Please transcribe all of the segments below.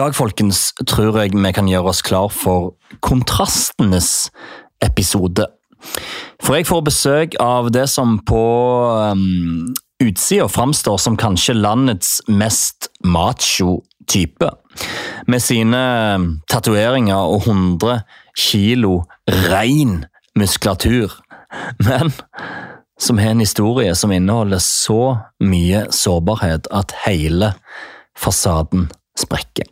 dag folkens, tror jeg vi kan gjøre oss klar for kontrastenes episode. For jeg får besøk av det som på um, utsida framstår som kanskje landets mest macho type. Med sine tatoveringer og 100 kilo rein muskulatur. Men som har en historie som inneholder så mye sårbarhet at hele fasaden sprekker.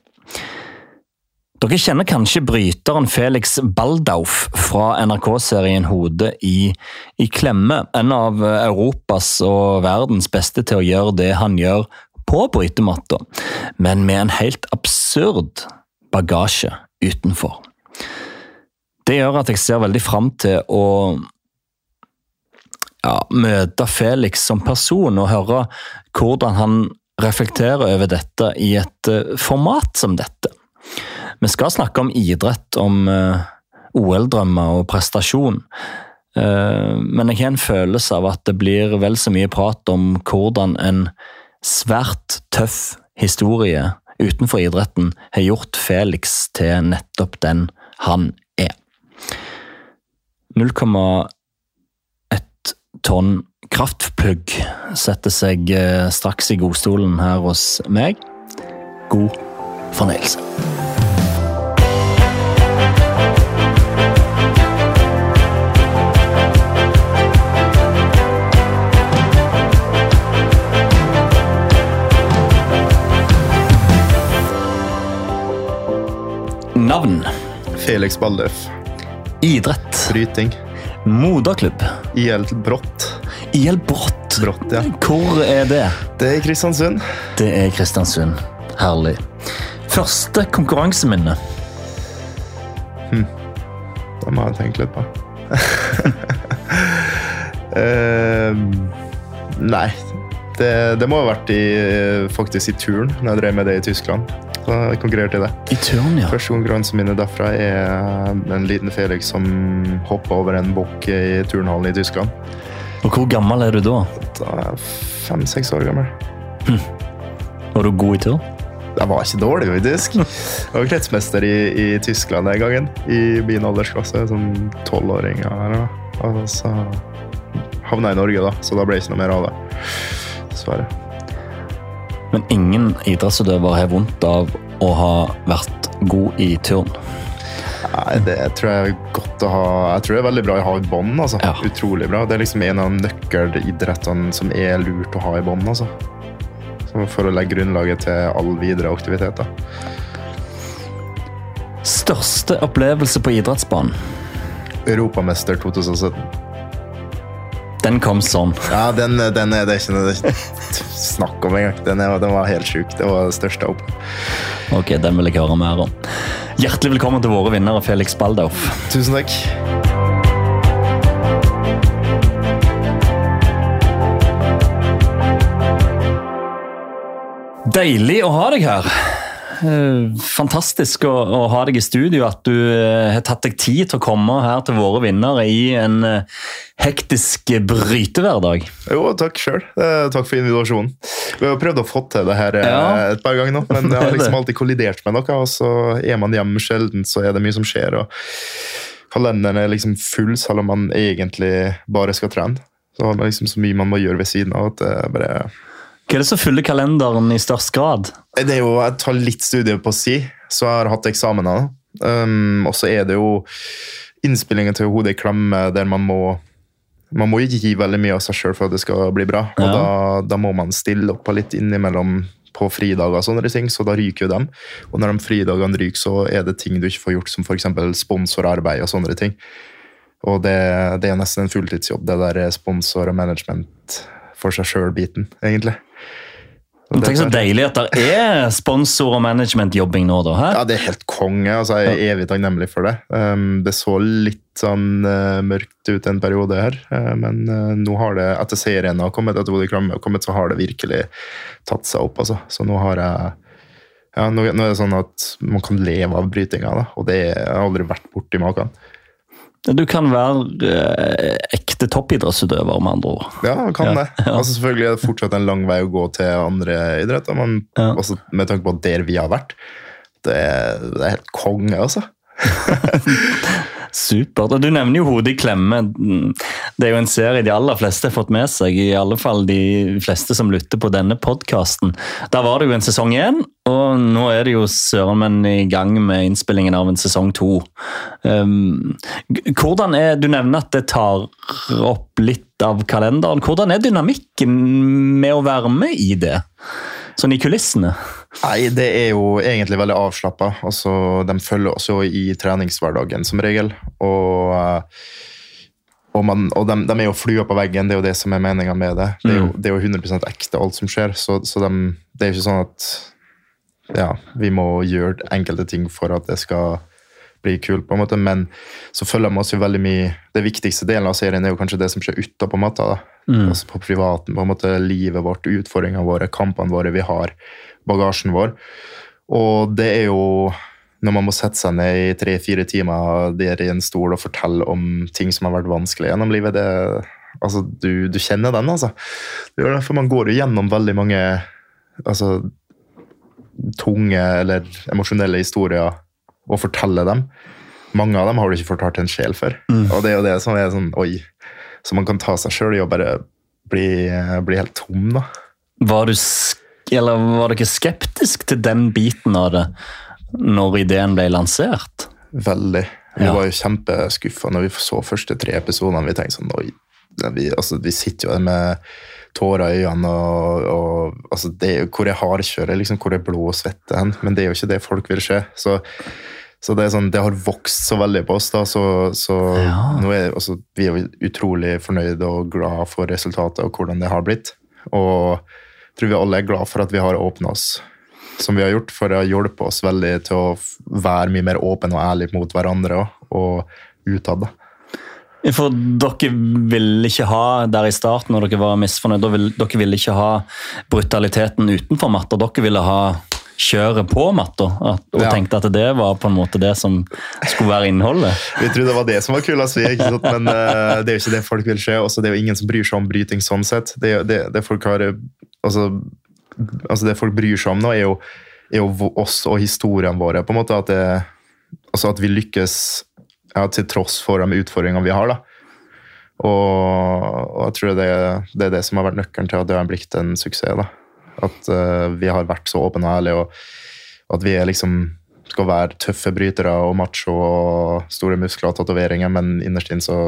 Dere kjenner kanskje bryteren Felix Baldauf fra NRK-serien Hode i, i, klemme. En av Europas og verdens beste til å gjøre det han gjør på brytematta, men med en helt absurd bagasje utenfor. Det gjør at jeg ser veldig fram til å ja, møte Felix som person og høre hvordan han reflekterer over dette i et eh, format som dette. Vi skal snakke om idrett, om uh, OL-drømmer og prestasjon. Uh, men jeg har en følelse av at det blir vel så mye prat om hvordan en svært tøff historie utenfor idretten har gjort Felix til nettopp den han er. 0,1 tonn kraftplugg setter seg eh, straks i godstolen her hos meg. God fornøyelse. Navn? Felix Balleff. Idrett? Bryting. Moderklubb? IL Brått. IL Brått? Brått, ja. Hvor er det? Det er Kristiansund. Det er Kristiansund. Herlig. Første konkurranseminne? Hm. Det må jeg tenke litt på. uh, nei, det, det, må ha vært i, faktisk i turn, når jeg drev med det i Tyskland. Så jeg konkurrerte i det. I turn, ja. Første konkurransen min derfra er en liten Felix som hopper over en bukk i turnhallen i Tyskland. Og Hvor gammel er du da? Da er jeg Fem-seks år gammel. Hm. Var du god i turn? Jeg var ikke dårlig, faktisk. Jeg var kretsmester i, i Tyskland den gangen. I min aldersklasse, som tolvåring. Og så havna jeg i Norge, da, så da ble det ikke noe mer av det. Dessverre. Men ingen idrettsutøver har vondt av å ha vært god i turn? Nei, det tror jeg er godt å ha Jeg tror det er veldig bra å ha i bånd. Altså. Ja. Utrolig bra. Det er liksom en av nøkkelidrettene som er lurt å ha i bånd. Altså. For å legge grunnlaget til all videre aktivitet. Da. Største opplevelse på idrettsbanen? Europamester 2017. Den kom sånn. Ja, den, den er det ikke noe snakk om engang. Den, den var helt sjuk. Det var det største opp. Ok, den vil jeg høre mer om. Hjertelig velkommen til våre vinnere, Felix Baldauf. Tusen takk. Deilig å ha deg her. Eh, fantastisk å, å, ha deg i studio, at du uh, har tatt deg tid til å komme her til våre vinnere i en uh, hektisk brytehverdag. Jo, takk sjøl. Takk for invitasjonen. Vi har prøvd å få til det her ja. et par ganger nå, men det har liksom alltid kollidert med noe. Og så er man hjemme sjelden, så er det mye som skjer. og Kalenderen er liksom full, selv om man egentlig bare skal trene. Så har man liksom så mye man må gjøre ved siden av at det bare hva er det som fyller kalenderen i størst grad? Det er jo, Jeg tar litt studier på si, så jeg har hatt eksamener. Um, og så er det jo innspillingen til Hodet i klemme der man må man må ikke gi veldig mye av seg sjøl for at det skal bli bra. Og ja. da, da, må man stille opp litt innimellom på fridager, og sånne ting, så da ryker jo dem. Og når de fridagene ryker, så er det ting du ikke får gjort, som f.eks. sponsorarbeid og sånne ting. Og det, det, er nesten en fulltidsjobb, det der sponsor og management for seg sjøl-biten, egentlig. Tenk så deilig at det er sponsor- og managementjobbing nå, da. Her. Ja, det er helt konge. altså Jeg er evig takknemlig for det. Um, det så litt sånn uh, mørkt ut en periode her, uh, men uh, nå har det, etter serien har kommet, etter Bodø Klamme har kommet, så har det virkelig tatt seg opp. altså. Så nå har jeg ja, nå, nå er det sånn at man kan leve av brytinga, da, og det har aldri vært borti maken. Du kan være eh, ekte toppidrettsutøver, med andre ord. Ja, kan ja, det. Ja. Altså, selvfølgelig er det fortsatt en lang vei å gå til andre idretter, men ja. med tanke på der vi har vært, Det det er helt konge, altså. Supert. Og Du nevner jo Hodet i klemme. Det er jo en serie de aller fleste har fått med seg. I alle fall de fleste som lytter på denne podkasten. Der var det jo en sesong én, og nå er det jo søren men i gang med innspillingen av en sesong to. Um, hvordan er, Du nevner at det tar opp litt av kalenderen. Hvordan er dynamikken med å være med i det? Sånn i kulissene? Nei, det er jo egentlig veldig avslappa. Altså, de følger oss jo i treningshverdagen som regel. Og, eh, og, man, og de, de, er jo flua på veggen, det er jo det som er meninga med det. Det er, jo, mm. det er, jo, 100 ekte, alt som skjer. Så, så de, det er jo ikke sånn at ja, vi må gjøre enkelte ting for at det skal bli kult, på en måte, men så følger de oss jo veldig mye Det viktigste delen av serien er jo kanskje det som skjer utapå matta. Mm. Altså på privaten, på en måte livet vårt, utfordringene våre, kampene våre vi har bagasjen vår. Og det er jo når man må sette seg ned i tre-fire timer der i en stol og fortelle om ting som har vært vanskelig gjennom livet, det, altså, du, du, kjenner den, altså. Det er derfor man går jo gjennom veldig mange altså, tunge eller emosjonelle historier og forteller dem. Mange av dem har du ikke fortalt en sjel før. Mm. Og det er jo det som er sånn oi. Så man kan ta seg sjøl i å bare bli, bli helt tom, da. Var du eller var dere skeptisk til den biten av det når ideen ble lansert? Veldig. Vi ja. var jo kjempeskuffa når vi så første tre episodene. Vi tenkte sånn Oi. Vi, altså, vi sitter jo der med tårer i øynene og, og altså, det, Hvor er hardkjøret? Liksom, hvor er blod og svette? Men det er jo ikke det folk vil se. Så, så det, sånn, det har vokst så veldig på oss. da, så, så ja. nå er, altså, Vi er utrolig fornøyde og glad for resultatet og hvordan det har blitt. Og jeg tror vi alle er glad for at vi har åpna oss som vi har gjort, for det har hjulpet oss veldig til å være mye mer åpne og ærlige mot hverandre og, utad. For dere ville ikke ha der i starten når dere var misfornøyd, dere ville ikke ha brutaliteten utenfor matta. Dere ville ha kjøret på matta, og ja. tenkte at det var på en måte det som skulle være innholdet. Vi trodde det var det som var kulest, men uh, det er jo ikke det folk vil se. Også, det er jo ingen som bryr seg om bryting sånn sett. Det, det, det folk har altså, altså, det folk bryr seg om nå, er jo, er jo oss og historiene våre. på en måte At, det, altså at vi lykkes ja, til tross for de utfordringene vi har. da. Og, og jeg tror det, det, er det som har vært nøkkelen til at det har blitt en suksess. da. At uh, vi har vært så åpne og ærlige, og at vi liksom skal være tøffe brytere og macho og store muskler og tatoveringer, men innerst inne så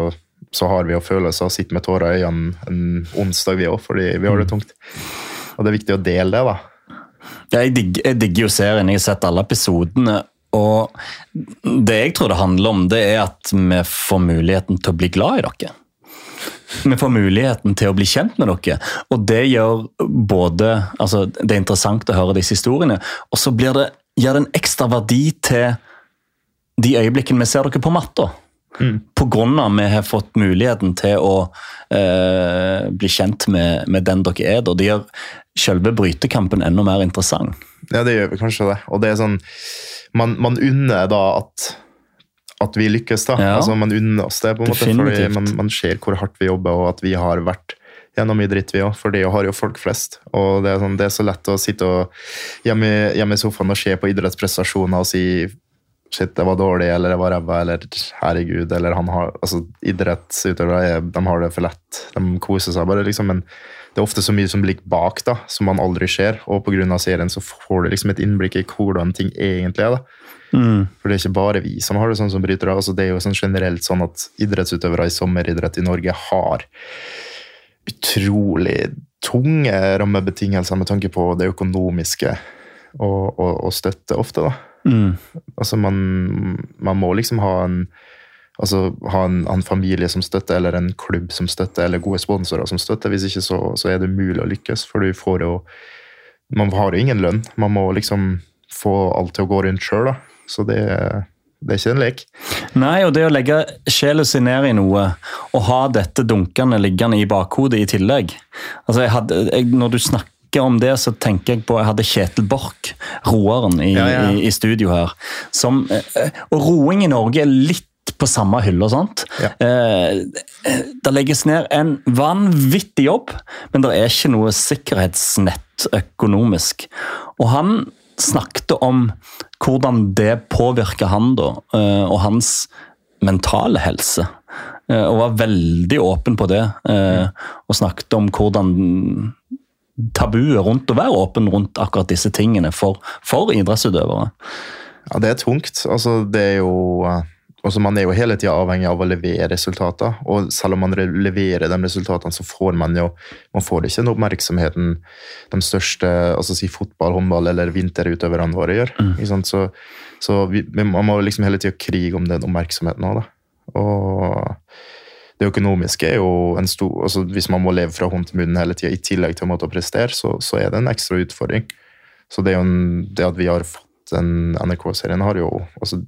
så har vi jo følelser og sitter med tårer i øynene en onsdag, vi òg, fordi vi har det mm. tungt. Og det er viktig å dele det, da. Jeg digger, jeg digger jo serien, jeg har sett alle episodene. Og det jeg tror det handler om, det er at vi får muligheten til å bli glad i dere. Vi får muligheten til å bli kjent med dere, og det gjør både altså Det er interessant å høre disse historiene, og så blir det, gir det en ekstra verdi til de øyeblikkene vi ser dere på matta. Mm. grunn at vi har fått muligheten til å eh, bli kjent med, med, den dere er. Og Det gjør selve brytekampen enda mer interessant. Ja, det gjør vi kanskje det. Og det er sånn Man, man unner da at, at vi lykkes, da. Ja. Altså, man unner oss det, på en måte, fordi man, man ser hvor hardt vi jobber, og at vi har vært gjennom idrett, vi òg, for det har jo folk flest. Og det er, sånn, det er så lett å sitte hjemme, hjemme i sofaen og se på idrettsprestasjoner og si shit, det var dårlig, eller det var ræva, eller herregud, eller han har altså, Idrettsutøvere de har det for lett. De koser seg bare, liksom. Men det er ofte så mye som ligger bak, da, som man aldri ser. Og pga. serien så får du liksom et innblikk i hvordan ting egentlig er. da. Mm. For det er ikke bare vi som har det sånn som brytere. Altså, det er jo sånn generelt sånn at idrettsutøvere i sommeridrett i Norge har utrolig tunge rammebetingelser med tanke på det økonomiske og, og, og støtte ofte. da. Mm. Altså man, man, må liksom ha en altså ha en, en, familie som støtter, eller en klubb som støtter, eller gode sponsorer som støtter. Hvis ikke så, så er det mulig å lykkes, for du får jo Man har jo ingen lønn. Man må liksom få alt til å gå rundt sjøl, da. Så det, det er ikke en lek. Nei, og det å legge sjela si ned i noe, og ha dette dunkende liggende i bakhodet i tillegg altså jeg hadde, jeg, Når du snakker om det, så tenker jeg på Jeg hadde Kjetil Borch, roeren, i, ja, ja. i, i studio her. Som, eh, og roing i Norge er litt på samme hylle og sånt. Ja. Eh, det legges ned en vanvittig jobb, men det er ikke noe sikkerhetsnett økonomisk. Og han snakket om hvordan det påvirker han da, eh, og hans mentale helse. Eh, og var veldig åpen på det, eh, og snakket om hvordan tabuet rundt å være åpen rundt akkurat disse tingene for, for idrettsutøvere. Ja, det er tungt. Altså, det er jo altså, Man er jo hele tida avhengig av å levere resultater. Og selv om man leverer de resultatene, så får man jo man får ikke den oppmerksomheten de største altså si fotball, håndball eller vinterutøverne våre gjør. Mm. Så, så vi, man må liksom hele tida krige om den oppmerksomheten òg, da. Og det økonomiske er jo en stor altså Hvis man må leve fra hånd til munn hele tida i tillegg til å måtte prestere, så, så, er det en ekstra utfordring. Så det, en, det at vi har fått den NRK-serien, har jo altså,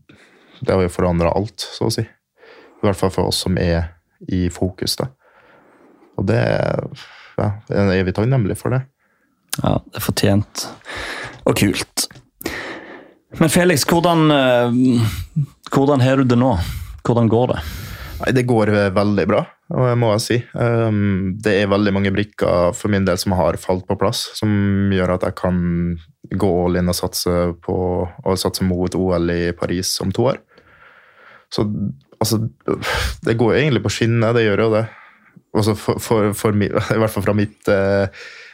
det har jo forandra alt, så å si. I hvert fall for oss som er i fokus. da. Og det ja, er evig takknemlig for det. Ja, det er fortjent. Og kult. Men Felix, hvordan, eh, hvordan har du det nå? Hvordan går det? Nei, Det går veldig bra, må jeg si. Um, det er veldig mange brikker for min del som har falt på plass, som gjør at jeg kan gå all in og satse, på, og satse mot OL i Paris om to år. Så altså Det går jo egentlig på skinner, det gjør jo det. Også for, for, for, I hvert fall fra mitt uh,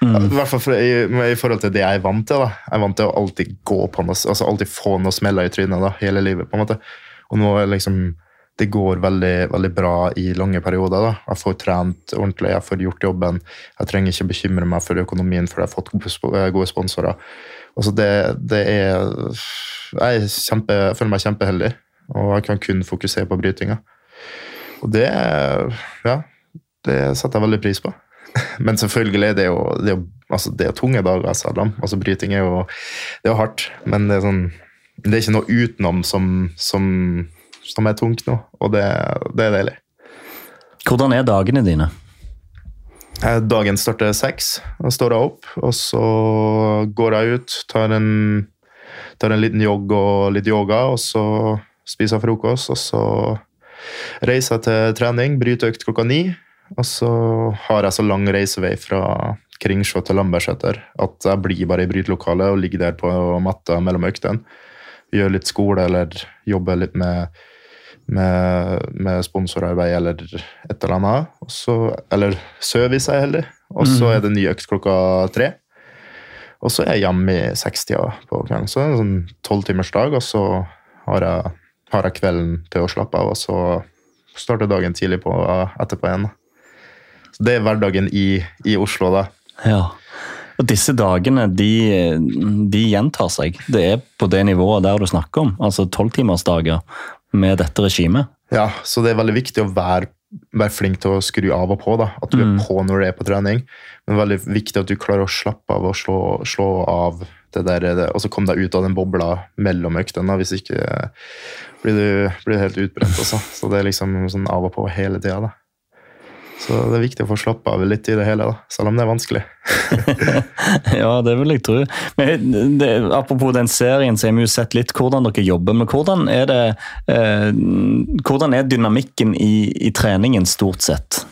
mm. I hvert fall for, i, i, forhold til det jeg er vant til. da. Jeg er vant til å alltid gå på noe, altså alltid få noe smeller i trynet da, hele livet. på en måte. Og nå liksom det går veldig, veldig bra i lange perioder. da. Jeg får trent ordentlig, jeg får gjort jobben. Jeg trenger ikke bekymre meg for økonomien, for jeg har fått gode sponsorer. Altså det, det er Jeg, kjempe, jeg føler meg kjempeheldig, og jeg kan kun fokusere på brytinga. Og det Ja, det setter jeg veldig pris på. Men selvfølgelig, det er jo, det er jo, altså det er tunge dager, selv om. Altså, bryting er jo, det er jo hardt, men det er, sånn, det er ikke noe utenom som, som, som er tungt nå, og det, det, er deilig. Hvordan er dagene dine? Eh, dagen starter seks. Da står jeg opp, og så går jeg ut, tar en, tar en liten jogg og litt yoga, og så spiser frokost, og så reiser jeg til trening, bryter økt klokka ni. Og så har jeg så lang reisevei fra Kringsjå til Lambertseter at jeg blir bare i brytelokalet og ligger der på matta mellom øktene. Gjør litt skole eller jobber litt med, med, med sponsorarbeid eller et eller annet. Så, eller jeg er heldig. Og så mm. er det ny økt klokka tre. Og så er jeg hjemme i sekstida på kvelden. Så det er en sånn tolvtimersdag, og så har jeg, har jeg, kvelden til å slappe av, og så starter dagen tidlig på etterpå igjen. Så det er hverdagen i, i Oslo, da. Ja. Og disse dagene, de, de, gjentar seg. Det er på det nivået der du snakker om. Altså tolvtimersdager med dette regimet. Ja, så det er veldig viktig å være, være flink til å skru av og på. da. At du mm. er på når du er på trening. Men veldig viktig at du klarer å slappe av og slå, slå av det der, det, og så komme deg ut av den bobla mellom øktene. Hvis ikke blir du, blir du helt utbrent. Også. Så det er liksom sånn av og på hele tida. Så det er viktig å få slappe av litt i det hele, da, selv om det er vanskelig. ja, det vil jeg tro. Men det, apropos den serien, så har vi jo sett litt hvordan dere jobber. Men hvordan er, det, eh, hvordan er dynamikken i, i, treningen stort sett?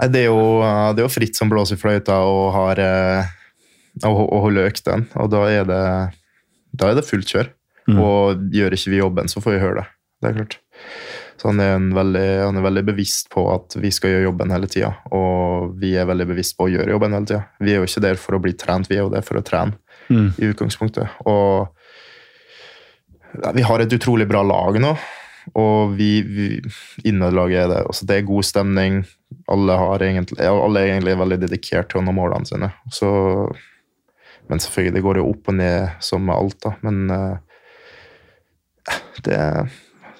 Det er, jo, det er jo fritt som blåser i fløyta og, har, eh, og, og holder økten. Og da er det, da er det fullt kjør. Mm. Og gjør ikke vi jobben, så får vi høre det. Det er klart. Så han er, veldig, han er, veldig, bevisst på at vi skal gjøre jobben hele tida. Og vi er veldig bevisst på å gjøre jobben hele tida. Vi er jo ikke der for å bli trent, vi er jo der for å trene mm. i utgangspunktet. Og ja, vi har et utrolig bra lag nå. Og vi, vi innadlaget er det. Altså, det er god stemning. Alle, egentlig, alle, er egentlig veldig dedikert til å nå målene sine. Så, men selvfølgelig, det går jo opp og ned som med alt, da. Men uh, det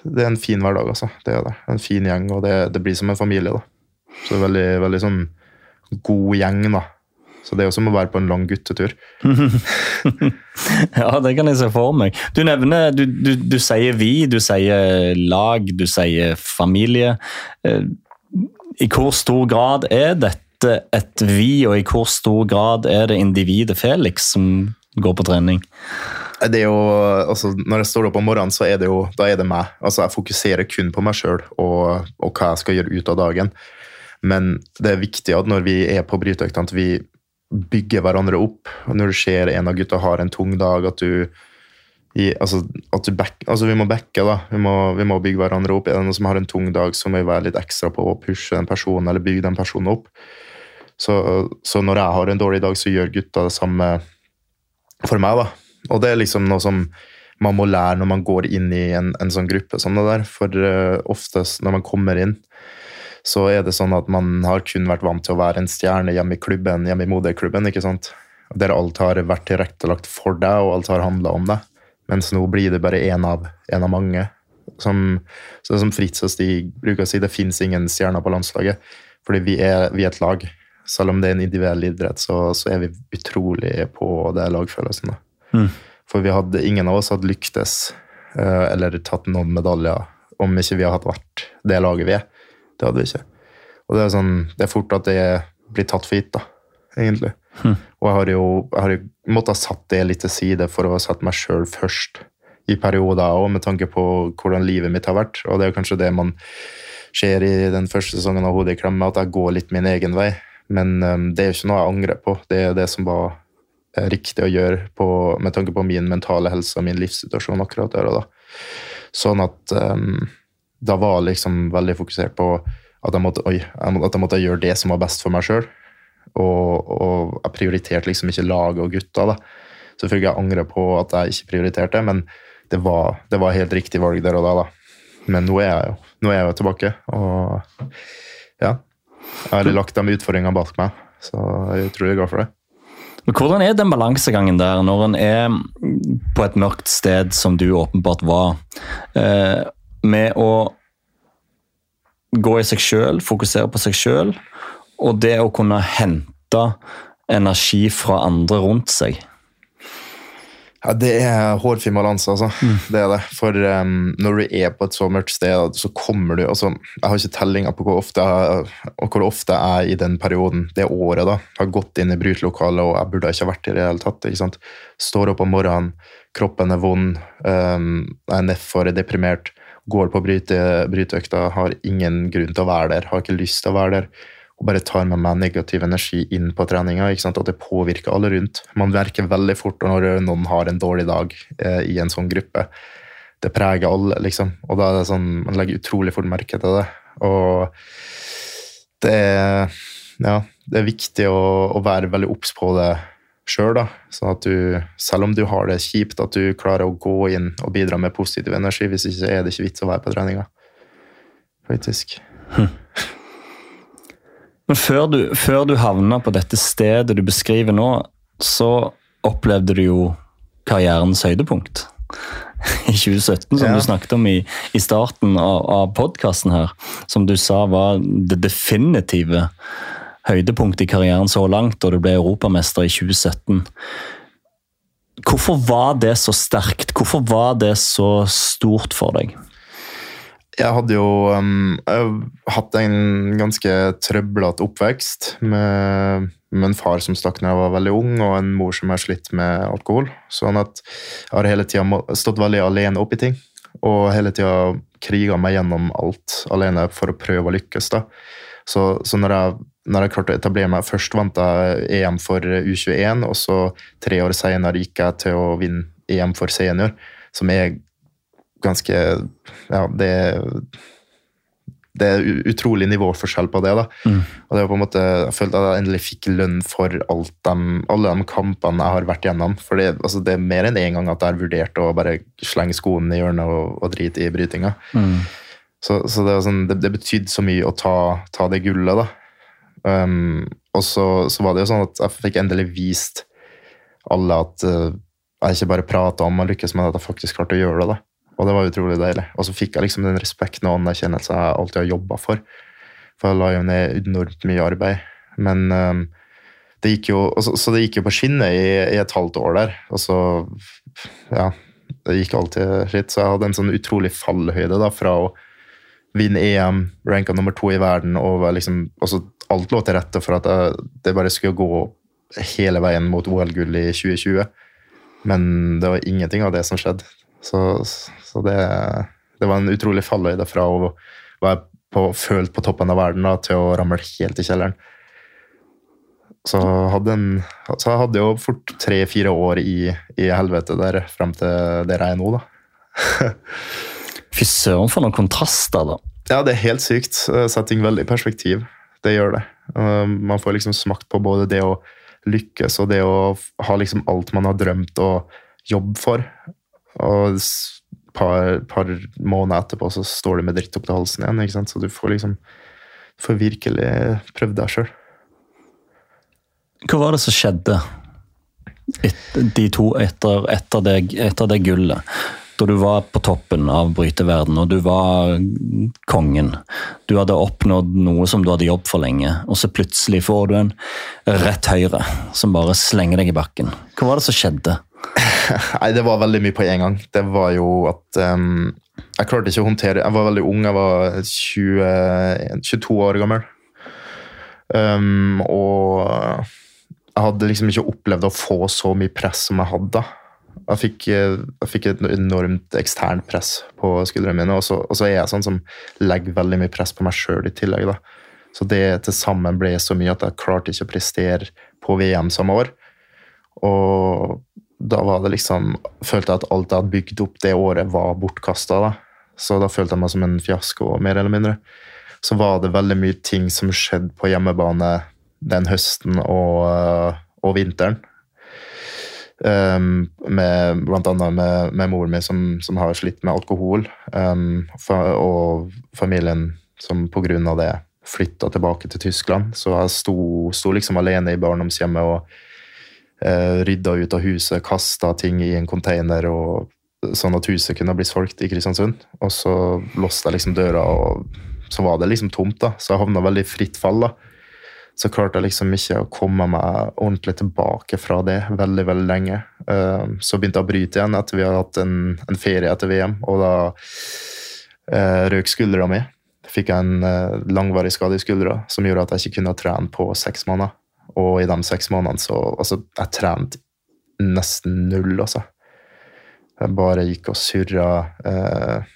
det er en fin hverdag, altså. Det er det. En fin gjeng, og det, det blir som en familie, da. Så det er veldig, veldig sånn god gjeng, da. Så det er jo som å være på en lang guttetur. ja, det kan jeg se for meg. Du nevner Du, du, du sier vi, du sier lag, du sier familie. Eh, I hvor stor grad er dette et vi, og i hvor stor grad er det individet Felix som går på trening? Det er jo, altså, når jeg står opp om morgenen, så er det jo da er det meg. Altså, jeg fokuserer kun på meg sjøl og, og, hva jeg skal gjøre ut av dagen. Men det er viktig at når vi er på bryteøktene, at vi bygger hverandre opp. Når du ser en av gutta har en tung dag, at du, i, altså, at du back, altså Vi må backe, da. Vi må, vi må bygge hverandre opp. Er det noen som har en tung dag, så må vi være litt ekstra på å pushe den personen, eller bygge den personen opp. Så, så når jeg har en dårlig dag, så gjør gutta det samme for meg, da. Og det er liksom noe som man må lære når man går inn i en, en sånn gruppe som det der. For uh, oftest når man kommer inn, så er det sånn at man har kun vært vant til å være en stjerne hjemme i klubben, hjemme i moderklubben, ikke sant. Der alt har vært tilrettelagt for deg, og alt har handla om deg. Mens nå blir det bare én av, en av mange. Som, så som Fritz og Stig bruker å si, det fins ingen stjerner på landslaget. Fordi vi er, vi er, et lag. Selv om det er en individuell idrett, så, så er vi utrolig på det lagfølelsen. Mm. For vi hadde, ingen av oss hadde lyktes uh, eller tatt noen medaljer om ikke vi hadde vært det laget vi er. Det hadde vi ikke. Og det er, sånn, det er fort at det blir tatt for gitt, da, egentlig. Mm. Og jeg har jo jeg har måttet ha satt det litt til side for å ha satt meg sjøl først i perioder, òg, med tanke på hvordan livet mitt har vært. Og det er kanskje det man ser i den første sesongen av Hodet i klemme, at jeg går litt min egen vei. Men um, det er jo ikke noe jeg angrer på. Det er det som var eh, riktig å gjøre på, med tanke på min mentale helse og min livssituasjon akkurat der og da. Sånn at um, da var jeg liksom veldig fokusert på at jeg, måtte, oi, at jeg måtte gjøre det som var best for meg sjøl. Og, og, jeg prioriterte liksom ikke laget og gutta. da. Selvfølgelig jeg angrer på at jeg ikke prioriterte men det var, det var helt riktig valg der og da. da. Men nå er jeg jo, nå er jeg jo tilbake, og ja. Jeg har lagt de utfordringene bak meg, så jeg er utrolig glad for det. Men Hvordan er den balansegangen der, når en er på et mørkt sted, som du åpenbart var, eh, med å gå i seg sjøl, fokusere på seg sjøl, og det å kunne hente energi fra andre rundt seg. Ja, Det er hårfin balanse, altså. Mm. Det er det. For um, når du er på et så mørkt sted, så kommer du altså, Jeg har ikke tellinga på hvor ofte, jeg, hvor ofte jeg i den perioden, det året, da, har gått inn i brytelokalet, og jeg burde ikke ha vært i det hele tatt. ikke sant? Står opp om morgenen, kroppen er vond, um, jeg er nedfor, er deprimert, går på bryte, bryteøkta, har ingen grunn til å være der, har ikke lyst til å være der og bare tar med meg negativ energi inn på treninga. At det påvirker alle rundt. Man merker veldig fort når noen har en dårlig dag eh, i en sånn gruppe. Det preger alle, liksom. Og da er det sånn, man legger utrolig fort merke til det. Og det er, ja, det er viktig å, å være veldig obs på det sjøl, da. Sånn at du, selv om du har det kjipt, at du klarer å gå inn og bidra med positiv energi. Hvis ikke er det ikke vits å være på treninga. Faktisk. Hm. Men før du, før du havna på dette stedet du beskriver nå, så opplevde du jo karrierens høydepunkt. I 2017, som ja. du snakket om i, i starten av, av podkasten her. Som du sa var det definitive høydepunktet i karrieren så langt, og du ble europamester i 2017. Hvorfor var det så sterkt? Hvorfor var det så stort for deg? Jeg hadde jo um, hatt en ganske trøblete oppvekst med, med, en far som stakk da jeg var veldig ung, og en mor som har slitt med alkohol. Sånn at jeg har hele tida stått veldig alene oppi ting. Og hele tida kriga meg gjennom alt alene for å prøve å lykkes. da. Så, så når, jeg, når, jeg, klarte å etablere meg Først vant jeg EM for U21, og så tre år senere gikk jeg til å vinne EM for senior, som er ganske Ja, det det er utrolig nivåforskjell på det. da. Mm. Og det var på en måte, Jeg følte at jeg endelig fikk lønn for de, alle de kampene jeg har vært gjennom. For det, altså, det er mer enn én en gang at jeg har vurdert å bare slenge skoene i hjørnet og, og drite i brytinga. Mm. Så, så, det, sånn, det, det, betydde så mye å ta, ta det gullet, da. Um, og så, så, var det jo sånn at jeg fikk endelig vist alle at uh, jeg ikke bare prata om å lykkes, men at jeg faktisk klarte å gjøre det. da. Og det var utrolig deilig. Og så fikk jeg liksom den respekten og anerkjennelsen jeg alltid har jobba for. For jeg la jo ned enormt mye arbeid. Men um, det gikk jo, så, så, det gikk jo på skinnet i, i, et halvt år der. Og så Ja, det gikk alltid skitt. Så jeg hadde en sånn utrolig fallhøyde da, fra å vinne EM, ranka nummer to i verden, og liksom Alt lå til rette for at jeg, det bare skulle gå hele veien mot OL-gull i 2020. Men det var ingenting av det som skjedde. Så, så det, det, var en utrolig fallhøyde fra å være på, følt på toppen av verden da, til å ramle helt i kjelleren. Så, hadde en, så jeg hadde jo fort tre-fire år i, i, helvete der frem til der jeg er nå, da. Fy søren, for noen kontraster, da. Ja, det er helt sykt. Setter ting veldig i perspektiv. Det gjør det. Man får liksom smakt på både det å lykkes og det å ha liksom alt man har drømt å jobbe for. Og par, par, måneder etterpå så står du med dritt opp til halsen igjen. ikke sant? Så du får liksom får virkelig prøvd deg sjøl. Hva var det som skjedde etter, de to etter, etter, det, etter, det, gullet? Da du var på toppen av bryteverden og du var kongen. Du hadde oppnådd noe som du hadde jobbet for lenge, og så plutselig får du en rett høyre som bare slenger deg i bakken. Hva var det som skjedde? Nei, Det var veldig mye på en gang. Det var jo at um, Jeg klarte ikke å håndtere Jeg var veldig ung, jeg var 20, 22 år gammel. Um, og jeg hadde liksom ikke opplevd å få så mye press som jeg hadde. Jeg fikk, jeg fikk et enormt eksternt press på skuldrene mine, og så, og så, er jeg sånn som legger veldig mye press på meg sjøl i tillegg. da. Så det til sammen ble så mye at jeg klarte ikke å prestere på VM samme år. Og da var det liksom Følte jeg at alt jeg hadde bygd opp det året, var bortkasta. Så da følte jeg meg som en fiasko, mer eller mindre. Så var det veldig mye ting som skjedde på hjemmebane den høsten og, eh, og vinteren. Um, med, blant annet med, med moren min som, som, har slitt med alkohol, um, og familien som pga. det flytta tilbake til Tyskland. Så jeg sto, sto liksom alene i barndomshjemmet og rydda ut av huset, kasta ting i en container, og, sånn at huset kunne bli solgt i Kristiansund. Og så låste jeg liksom døra, og så var det liksom tomt. da, Så jeg havna veldig fritt fall. da så klarte jeg liksom ikke å komme meg ordentlig tilbake fra det veldig veldig lenge. Eh, så begynte jeg å bryte igjen etter vi hadde hatt en, en ferie etter VM, og da eh, røk skuldra mi. Fikk jeg en uh, langvarig skade i skuldra som gjorde at jeg ikke kunne trene på seks måneder. Og i de seks månedene så altså, jeg trente nesten null, altså. Jeg bare gikk og surra. Eh,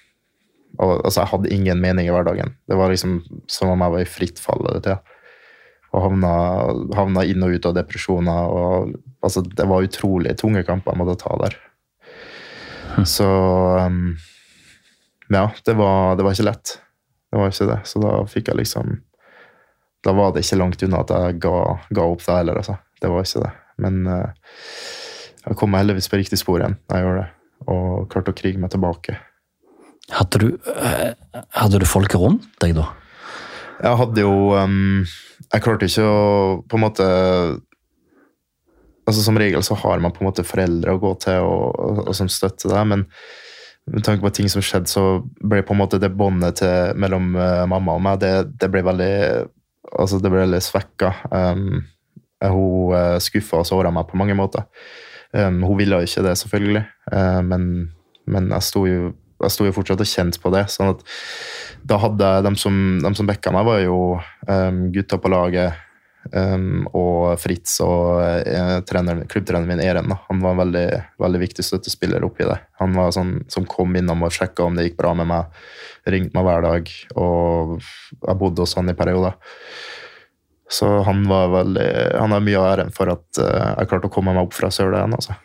og, altså, jeg hadde ingen mening i hverdagen. Det var liksom som om jeg var i fritt fall. Til og havna, havna, inn og ut av depresjoner. Og, altså, det var utrolig tunge kamper jeg måtte ta der. Hm. Så um, Ja, det var, det var, ikke lett. Det var ikke det. Så da fikk jeg liksom Da var det ikke langt unna at jeg ga, ga opp det heller, altså. Det var ikke det. Men uh, jeg kom meg heldigvis på riktig spor igjen. Jeg gjorde det. Og klarte å krige meg tilbake. Hadde du, uh, hadde du folk rundt deg da? Jeg hadde jo um, Jeg klarte ikke å på en måte altså Som regel så har man på en måte foreldre å gå til og, og, og som støtter deg, men med tanke på ting som skjedde, så ble på en måte det båndet mellom uh, mamma og meg det, det, ble veldig altså det ble veldig svekka. Um, hun uh, skuffa og såra meg på mange måter. Um, hun ville ikke det, selvfølgelig, uh, men, men jeg sto jo jeg sto jo fortsatt og kjente på det. sånn at da hadde De som, de som backa meg, var jo um, gutta på laget um, og Fritz og uh, klubbtreneren min Eren. Da. Han var en veldig, veldig viktig støttespiller oppi det. Han var sånn som kom innom og sjekka om det gikk bra med meg. Ringte meg hver dag, og jeg bodde hos han i perioder. Så han var veldig, han har mye av æren for at uh, jeg klarte å komme meg opp fra søla igjen. Altså.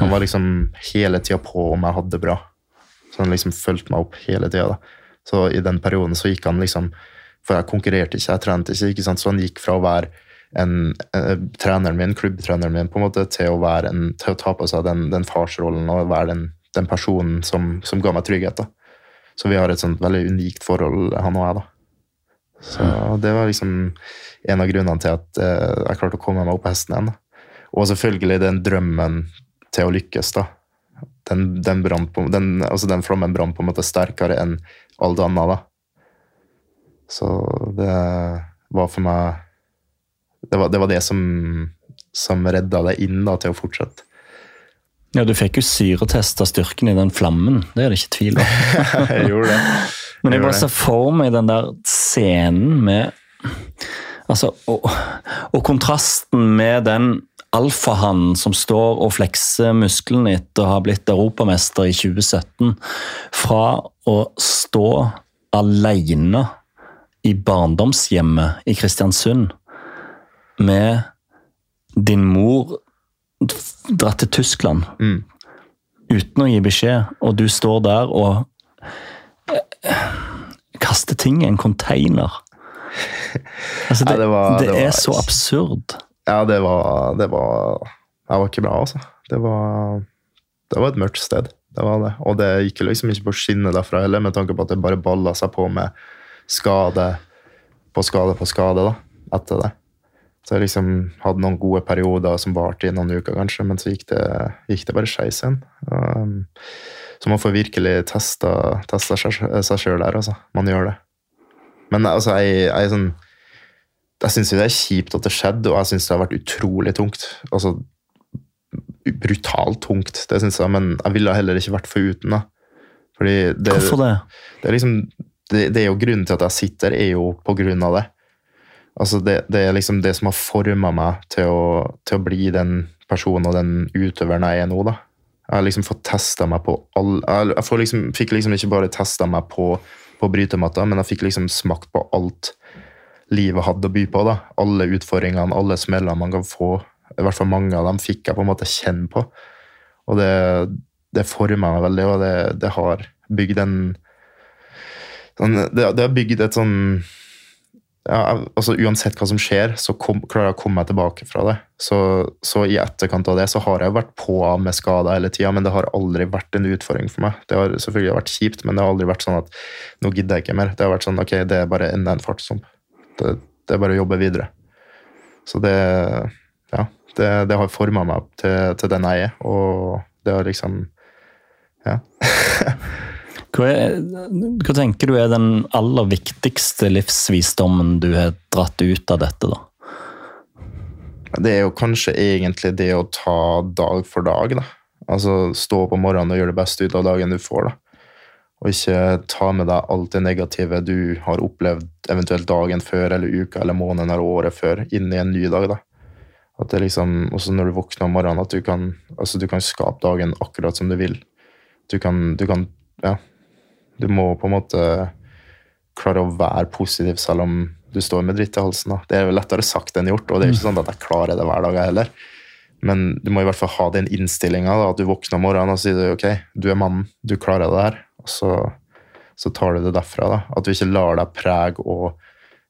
Han var liksom hele tida på om jeg hadde det bra. Så han liksom fulgte meg opp hele tida. Så i den perioden så gikk han liksom For jeg konkurrerte ikke, jeg trente ikke, ikke så han gikk fra å være en, en, treneren min, klubbtreneren min, på en måte, til å, være en, til å ta på seg den, den farsrollen og være den, den personen som, som, ga meg trygghet. da. Så vi har et sånt veldig unikt forhold, han og jeg. da. Så det var liksom en av grunnene til at eh, jeg klarte å komme meg opp på hesten igjen. Da. Og selvfølgelig den drømmen til å lykkes. da den, den, på, den, altså den flommen brant på en måte sterkere enn alt annet. da. Så det var for meg Det var det, var det som, som redda deg inn da, til å fortsette. Ja, Du fikk jo syretesta styrken i den flammen, det er det ikke tvil om. jeg gjorde det. Men jeg bare ser for meg den der scenen med Altså, og, og kontrasten med den alfahannen som står og flekser musklene etter å ha blitt europamester i 2017, fra å stå alene i barndomshjemmet i Kristiansund med din mor dratt til Tyskland Mm. uten å gi beskjed, og du står der og eh, kaster ting i en container. Altså, det, Ja, det var- det det var- er så absurd. Ja, det var Det var, det var ikke bra, altså. Det var, det var et mørkt sted. Det var det. Og det gikk liksom ikke på skinnet derfra heller, med tanke på at det bare balla seg på med skade på skade på skade da, etter det. Så jeg liksom hadde noen gode perioder som varte i noen uker, kanskje, men så gikk det, gikk det bare skeis igjen. Um, så man får virkelig testa, testa seg sjøl der, altså. Man gjør det. Men altså, jeg, jeg sånn jeg syns det er kjipt at det skjedde, og jeg syns det har vært utrolig tungt. Altså brutalt tungt, det syns jeg, men jeg ville heller ikke vært foruten. da. Fordi det, Hvorfor det? det er liksom det, det er jo grunnen til at jeg sitter, er jo på grunn av det. Altså det, det er liksom det som har forma meg til å, til å bli den personen og den utøveren jeg er nå, da. Jeg har liksom fått testa meg på all Jeg, liksom, fikk liksom ikke bare testa meg på, på brytematta, men jeg fikk liksom smakt på alt livet hadde å by på. da. Alle utfordringene, alle smellene man kan få. I hvert fall mange av dem fikk jeg på en måte kjenne på. Og det, det forma meg veldig, og det, det har bygd en sånn, det, det har bygd et sånn ja, altså Uansett hva som skjer, så kom, klarer jeg å komme meg tilbake fra det. Så, så i etterkant av det så har jeg vært på med skader hele tida, men det har aldri vært en utfordring for meg. Det har selvfølgelig vært kjipt, men det har aldri vært sånn at nå gidder jeg ikke mer. Det har vært sånn ok, det er bare enda en fartsdump. Det, det er bare å jobbe videre. Så det ja, det, det har forma meg til, til den jeg er, og det har liksom ja. Hva, er, hva tenker du er den aller viktigste livsvisdommen du har dratt ut av dette, da? Det er jo kanskje egentlig det å ta dag for dag, da. Altså stå opp om morgenen og gjøre det beste ut av dagen du får, da. Og ikke ta med deg alt det negative du har opplevd eventuelt dagen før eller uka eller måneden eller året før, inn i en ny dag, da. At det liksom, også når du våkner om morgenen, at du kan, altså du kan skape dagen akkurat som du vil. Du kan, du kan Ja. Du må på en måte klare å være positiv selv om du står med dritt i halsen. Da. Det er jo lettere sagt enn gjort, og det er jo ikke sånn at jeg klarer det hver dag heller. Men du må i hvert fall ha den innstillinga, at du våkner om morgenen og sier du, ok, du er mannen, du klarer det her. Og så, så tar du det derfra. da. At du ikke lar deg prege og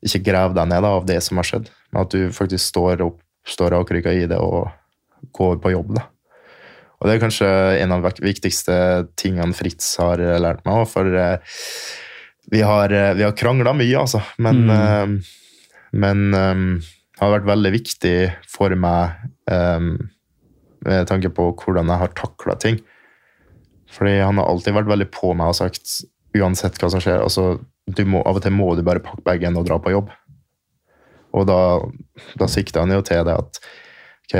ikke grave deg ned da, av det som har skjedd, men at du faktisk står opp, står rakrygga i det og går på jobb. da. Og det er kanskje en av de viktigste tingene Fritz har eh, lært meg òg, for eh, vi har, eh, vi har krangla mye, altså. Men, mm. men um, det har vært veldig viktig for meg um, med tanke på hvordan jeg har takla ting. Fordi han har alltid vært veldig på meg og sagt uansett hva som skjer altså, du må, Av og til må du bare pakke bagen og dra på jobb. Og da, da sikter han jo til det at ok,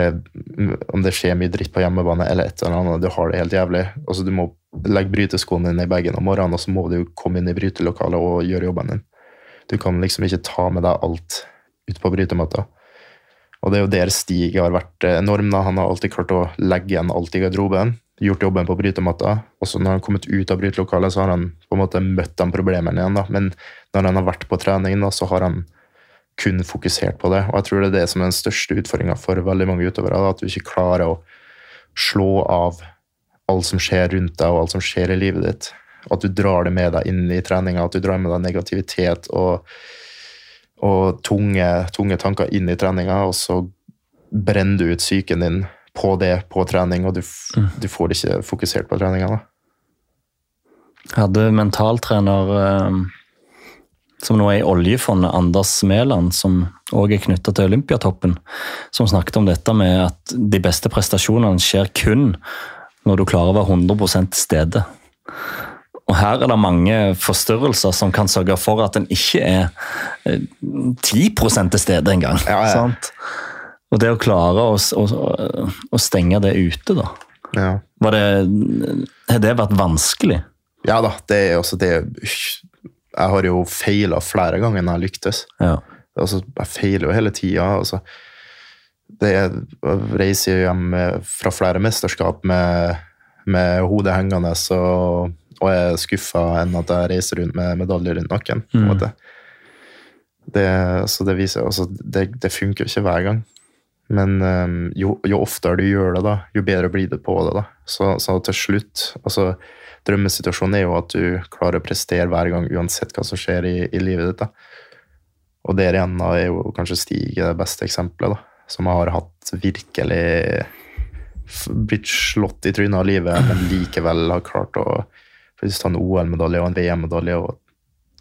om det skjer mye dritt på hjemmebane eller et eller annet, du har det helt jævlig. Altså, du må legge bryteskoene dine i bagen om morgenen, og så må du komme inn i brytelokalet og gjøre jobben din. Du kan liksom ikke ta med deg alt ut på brytemøter. Og det er jo der Stig har vært enorm. da. Han har alltid klart å legge igjen alt i garderoben, gjort jobben på brytematta. Og så når han har kommet ut av brytelokalet, så har han på en måte møtt de problemene igjen. da. Men når han har vært på trening, da, så har han kun fokusert på det. Og jeg tror det er det som er den største utfordringa for veldig mange utøvere. At du ikke klarer å slå av alt som skjer rundt deg, og alt som skjer i livet ditt. At du drar det med deg inn i treninga, at du drar med deg negativitet og, og tunge, tunge tanker inn i treninga, og så brenner du ut psyken din på det på trening, og du, f- du får ikke fokusert på treninga. hadde mentaltrener eh, som nå er i oljefondet, Anders Mæland, som òg er knytta til Olympiatoppen, som snakket om dette med at de beste prestasjonene skjer kun når du klarer å være 100 til stede. Og her er det mange forstyrrelser som kan sørge for at en ikke er eh, 10 til stede engang. Ja, ja. sant? Og det å klare å, å, å stenge det ute, da. Ja. Var det, har det vært vanskelig? ja da, det er også det Jeg har jo feila flere ganger enn jeg lyktes. Ja. altså, jeg feiler jo hele tida. Altså. Jeg reiser hjem fra flere mesterskap med, med hodet hengende og, og er skuffa enn at jeg reiser rundt med medalje rundt nakken. på Mm. måte. Det, så det viser altså, det, det funker jo ikke hver gang. Men um, jo, jo, oftere du gjør det, da, jo bedre blir det på det. da. Så, så, til slutt altså, Drømmesituasjonen er jo at du klarer å prestere hver gang, uansett hva som skjer i, i livet ditt. da. Og der igjen da, er jo kanskje Stig det beste eksempelet, da, som har hatt virkelig blitt slått i trynet av livet, men likevel har klart å ta en OL-medalje og en VM-medalje og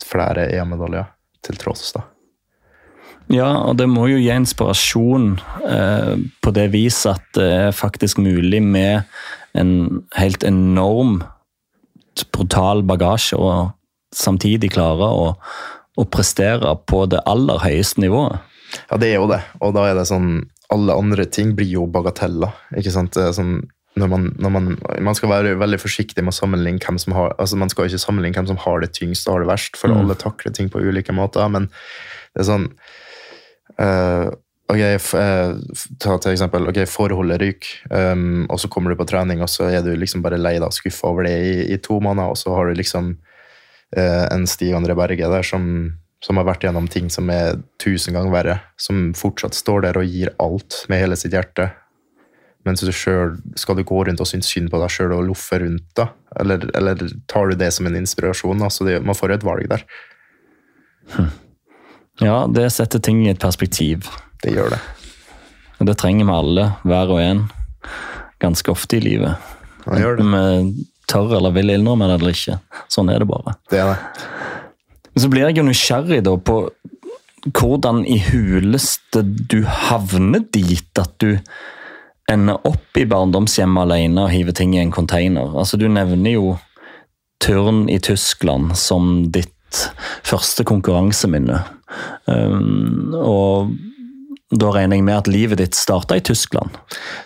flere EM-medaljer til tross. da. Ja, og det må jo gi inspirasjon eh, på det viset at det er faktisk mulig med en helt enorm, brutal bagasje og samtidig klare å, å prestere på det aller høyeste nivået. Ja, det er jo det. Og da er det sånn Alle andre ting blir jo bagateller. ikke sant? Sånn, når man, når man, man, skal være veldig forsiktig med å sammenligne hvem som har altså man skal ikke sammenligne hvem som har det tyngst og har det verst, for mm. alle takler ting på ulike måter. Men det er sånn Uh, ok, uh, ta til eksempel, ok, Forholdet ryker, um, og så kommer du på trening, og så er du liksom bare lei deg og skuffa over det i, i, to måneder, og så har du liksom uh, en Stig André Berge der som, som, har vært gjennom ting som er tusen ganger verre, som fortsatt står der og gir alt med hele sitt hjerte. Mens du selv, skal du gå rundt og synes synd på deg sjøl og loffe rundt, da? Eller, eller, tar du det som en inspirasjon? Altså det, man får et valg der. Hm. Ja, det setter ting i et perspektiv. Det gjør det. Og det trenger vi alle, hver og en, ganske ofte i livet. Det gjør det. Vi tør eller vil innrømme det eller ikke. Sånn er det bare. Det er det. Så blir jeg jo nysgjerrig da på hvordan i huleste du havner dit at du ender opp i barndomshjemmet alene og hiver ting i en container. Altså, Du nevner jo turn i Tyskland som ditt første konkurranseminne. Um, og da regner jeg med at livet ditt starta i Tyskland.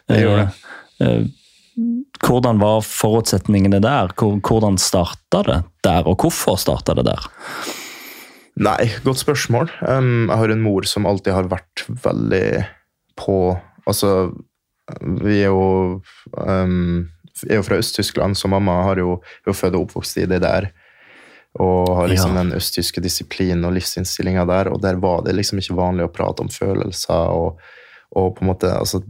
Det gjorde det. Uh, uh, hvordan var forutsetningene der? Hvordan starta det der, og hvorfor starta det der? Nei, godt spørsmål. Um, jeg har en mor som alltid har vært veldig på Altså, vi er jo um, er jo fra Øst-Tyskland, så mamma har jo, er jo født og oppvokst i det der. Og har liksom ja. den østtyske disiplinen og livsinnstillinga der. Og der var det liksom ikke vanlig å prate om følelser. Og, og på en måte altså,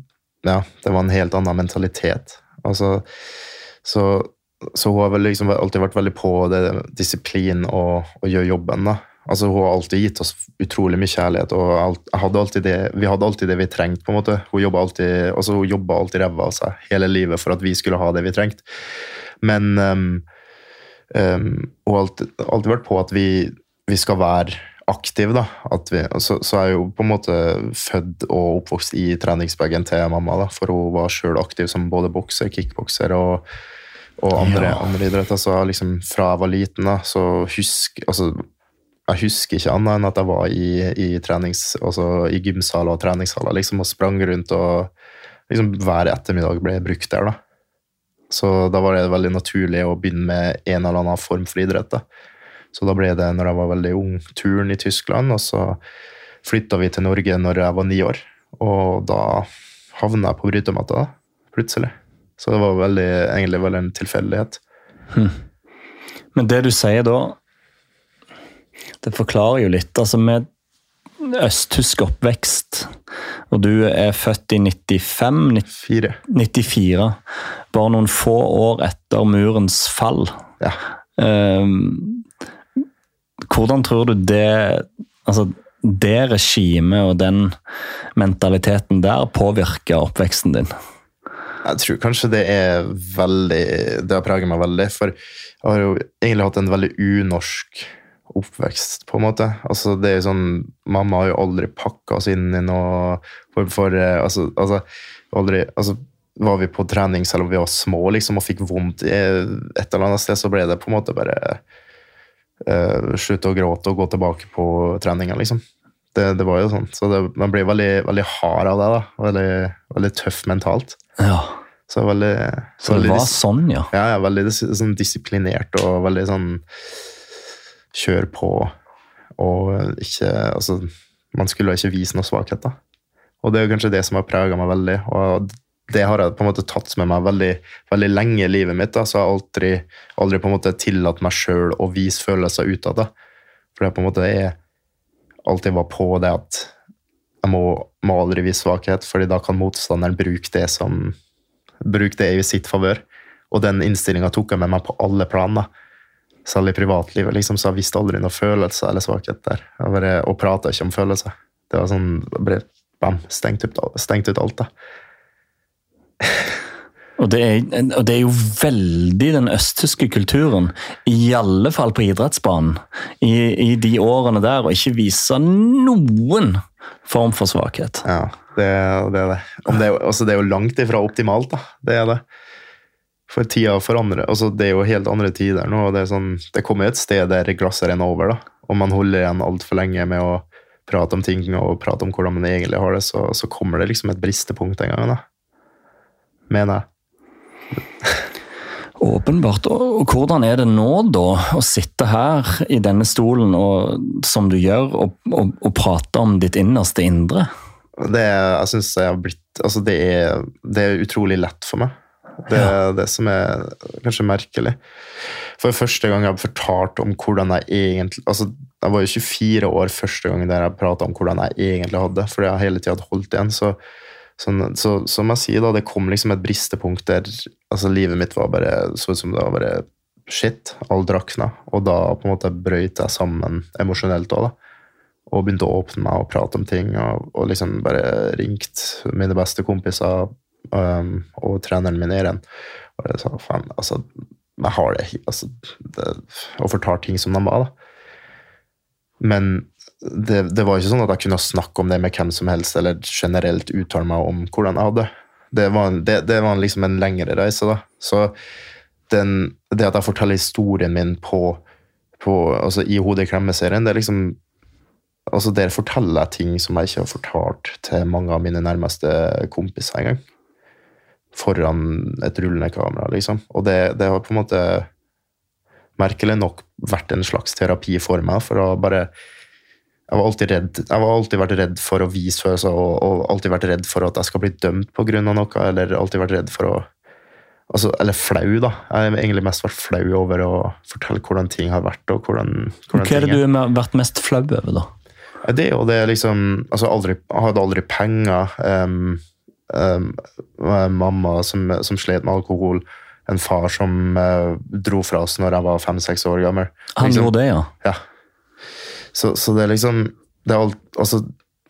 Ja, det var en helt annen mentalitet. Altså, så, så hun har vel liksom alltid vært veldig på det disiplin og, og gjøre jobben. da. Altså, Hun har alltid gitt oss utrolig mye kjærlighet, og alt, hadde det, vi hadde alltid det vi trengte. på en måte. Hun jobba alltid, altså, hun alltid ræva av seg hele livet for at vi skulle ha det vi trengte. Men um, Um, og alltid, alltid, vært på at vi, vi skal være aktive. da. Vi, så, så, er jeg jo på en måte født og oppvokst i treningsbagen til mamma. da, For hun var sjøl aktiv som både bokser, kickbokser og, og andre, ja. andre, idretter. Så liksom fra jeg var liten, da, så husk, altså, jeg husker ikke annet enn at jeg var i, i, trenings, altså i gymsaler og treningssaler liksom, og sprang rundt. og liksom Hver ettermiddag ble brukt der. da. Så da var det veldig naturlig å begynne med en eller annen form for idrett. Da. Så da ble det, når jeg var veldig ung, turen i Tyskland, og så flytta vi til Norge når jeg var ni år. Og da havna jeg på brytematta, plutselig. Så det var veldig, egentlig veldig en tilfeldighet. Hmm. Men det du sier da, det forklarer jo litt. Altså, med østtysk oppvekst, og du er født i 95 94. 94 bare noen få år etter murens fall. Ja. Um, hvordan tror du det altså, det regimet og den mentaliteten der påvirker oppveksten din? Jeg tror kanskje det er veldig Det har preget meg veldig. For jeg har jo egentlig hatt en veldig unorsk oppvekst, på en måte. Altså, det er jo sånn, Mamma har jo aldri pakka oss inn i noe form for eh, altså, altså, aldri, altså, Var vi på trening selv om vi var små liksom, og fikk vondt i et eller annet sted, så ble det på en måte bare uh, slutte å gråte og gå tilbake på treninga, liksom. Det, det, var jo sånn. Så det, man blir veldig, veldig hard av det. da. Veldig, veldig tøff mentalt. Ja. Så, veldig, så det var sånn, ja? Ja, ja veldig sånn, disiplinert og veldig sånn kjøre på og ikke Altså, man skulle ikke vise noe svakhet. Og det er jo kanskje det som har prega meg veldig. og det har jeg på en måte tatt med meg veldig, veldig lenge i livet mitt. Da. Så jeg har aldri, aldri på en måte tillatt meg sjøl å vise følelser utad. For jeg på en måte er, alltid var på det at jeg må, må aldri vise svakhet, fordi da kan motstanderen bruke det som bruke det i sitt favør. Og den innstillinga tok jeg med meg på alle plan. Selv i privatlivet. liksom, Så jeg visste aldri noen følelse eller svakhet der. Jeg bare, og prata ikke om følelser. Det var sånn bare, bam, stengt ut, stengt ut alt. da. Og det, er, og det, er, jo veldig den østtyske kulturen, i alle fall på idrettsbanen, i, i de årene der, å ikke vise noen form for svakhet. Ja, det, det er det. det, altså, det er jo langt ifra optimalt, da. Det er det. For tida forandrer altså, Det er jo helt andre tider nå. og Det, er sånn, det kommer et sted der glasset renner over, da. Om man holder igjen altfor lenge med å prate om ting og prate om hvordan man egentlig har det, så, så kommer det liksom et bristepunkt en gang. da. Mener jeg. Åpenbart. Og hvordan er det nå, da, å sitte her i denne stolen og, som du gjør, og, og, og prate om ditt innerste indre? Det, jeg synes jeg har blitt, altså det, er, det er utrolig lett for meg. Det er ja. det som er kanskje merkelig. For første gang jeg har fortalt om hvordan jeg egentlig altså Jeg var jo 24 år første gang der jeg prata om hvordan jeg egentlig hadde, fordi jeg hele tida hadde holdt igjen. så så, så som jeg sier, da, det kom liksom et bristepunkt der altså livet mitt var bare så ut som det var bare shit. Alt rakna. Og da på en måte brøyt jeg sammen emosjonelt òg, da. Og begynte å åpne meg og prate om ting. Og, og liksom bare ringte mine beste kompiser um, og treneren min Eren. Og jeg sa faen, altså Jeg har det, altså, det Og fortar ting som de var, da. Men det, det, var ikke sånn at jeg kunne snakke om det med hvem som helst, eller generelt uttale meg om hvordan jeg hadde det. Var, det, det var liksom en lengre reise, da. Så den, det at jeg forteller historien min på, på altså i Hodet i klemme-serien, det er liksom altså Der forteller jeg ting som jeg ikke har fortalt til mange av mine nærmeste kompiser engang. Foran et rullende kamera, liksom. Og det, det har på en måte merkelig nok vært en slags terapi for meg, for å bare jeg har alltid alltid vært redd for å vise følelser og, og, alltid vært redd for at jeg skal bli dømt pga. noe. Eller alltid vært redd for å altså, Eller flau, da. Jeg har egentlig mest vært flau over å fortelle hvordan ting har vært. og hvordan, hvordan Hva er det du har vært mest flau over, da? Det og det er liksom altså aldri, Jeg hadde aldri penger. Um, mamma som, som, slet med alkohol. En far som uh, dro fra oss når jeg var fem-seks år gammel. Han liksom, gjorde det, ja? Ja. Så, så, det er liksom det er alt, altså,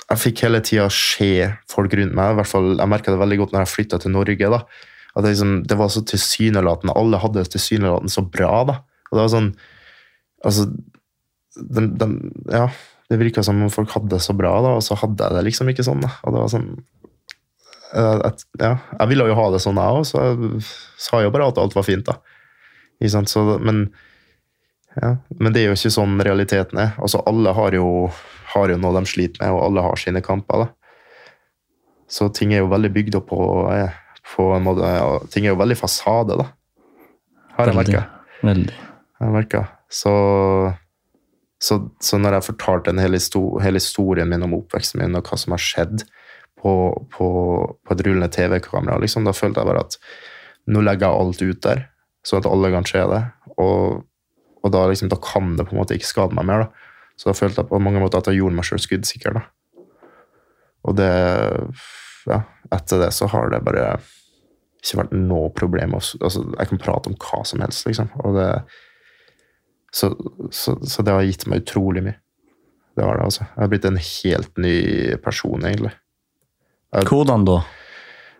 Jeg fikk hele tida se folk rundt meg. i hvert fall, Jeg merka det veldig godt når jeg flytta til Norge. da, at det, liksom, det var så tilsynelatende Alle hadde det tilsynelatende så bra. da, og det var sånn altså, de, de, ja, Det virka som om folk hadde det så bra, da, og så hadde jeg det liksom ikke sånn. da, og det var sånn jeg, ja, jeg ville jo ha det sånn, jeg òg, så jeg sa jo bare at alt var fint. da. Så, men ja, men det er jo ikke sånn realiteten er. Altså, alle har jo, har jo, noe de sliter med, og alle har sine kamper. Da. Så ting er jo veldig bygd opp på, eh, på en måte ja, Ting er jo veldig fasade, da. Har jeg merka. Veldig. Jeg merka. Så, så, så, når jeg fortalte en hele, historien min om oppveksten min, og hva som har skjedd på, på, på et rullende TV-kamera, liksom, da følte jeg bare at nå legger jeg alt ut der, så at alle kan se det. Og og da, liksom, da, kan det på en måte ikke skade meg mer. da. Så da følte jeg på mange måter at jeg gjorde meg sjøl skuddsikker. da. Og det ja, Etter det så har det bare ikke vært noe problem. Altså, jeg kan prate om hva som helst, liksom. Og det, så, så, så, det har gitt meg utrolig mye. Det har det, altså. Jeg har blitt en helt ny person, egentlig. Hvordan da?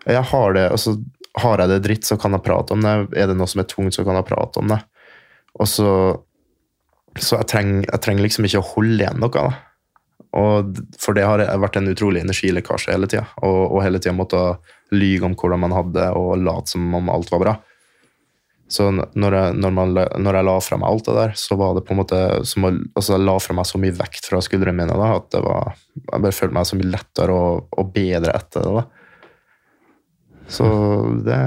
Jeg har det, altså, har jeg det dritt, så kan jeg prate om det. Er det noe som er tungt, så kan jeg prate om det. Og så Så jeg trenger, jeg trenger liksom ikke å holde igjen noe. da. Og for det har vært en utrolig energilekkasje hele tida. Og, og, hele tida måtte lyge om hvordan man hadde, og late som om alt var bra. Så når jeg, når, man, når jeg, la fra meg alt det der, så var det på en måte som å, altså Jeg la fra meg så mye vekt fra skuldrene mine da, at det var, jeg bare følte meg så mye lettere og, og bedre etter det. da. Så det,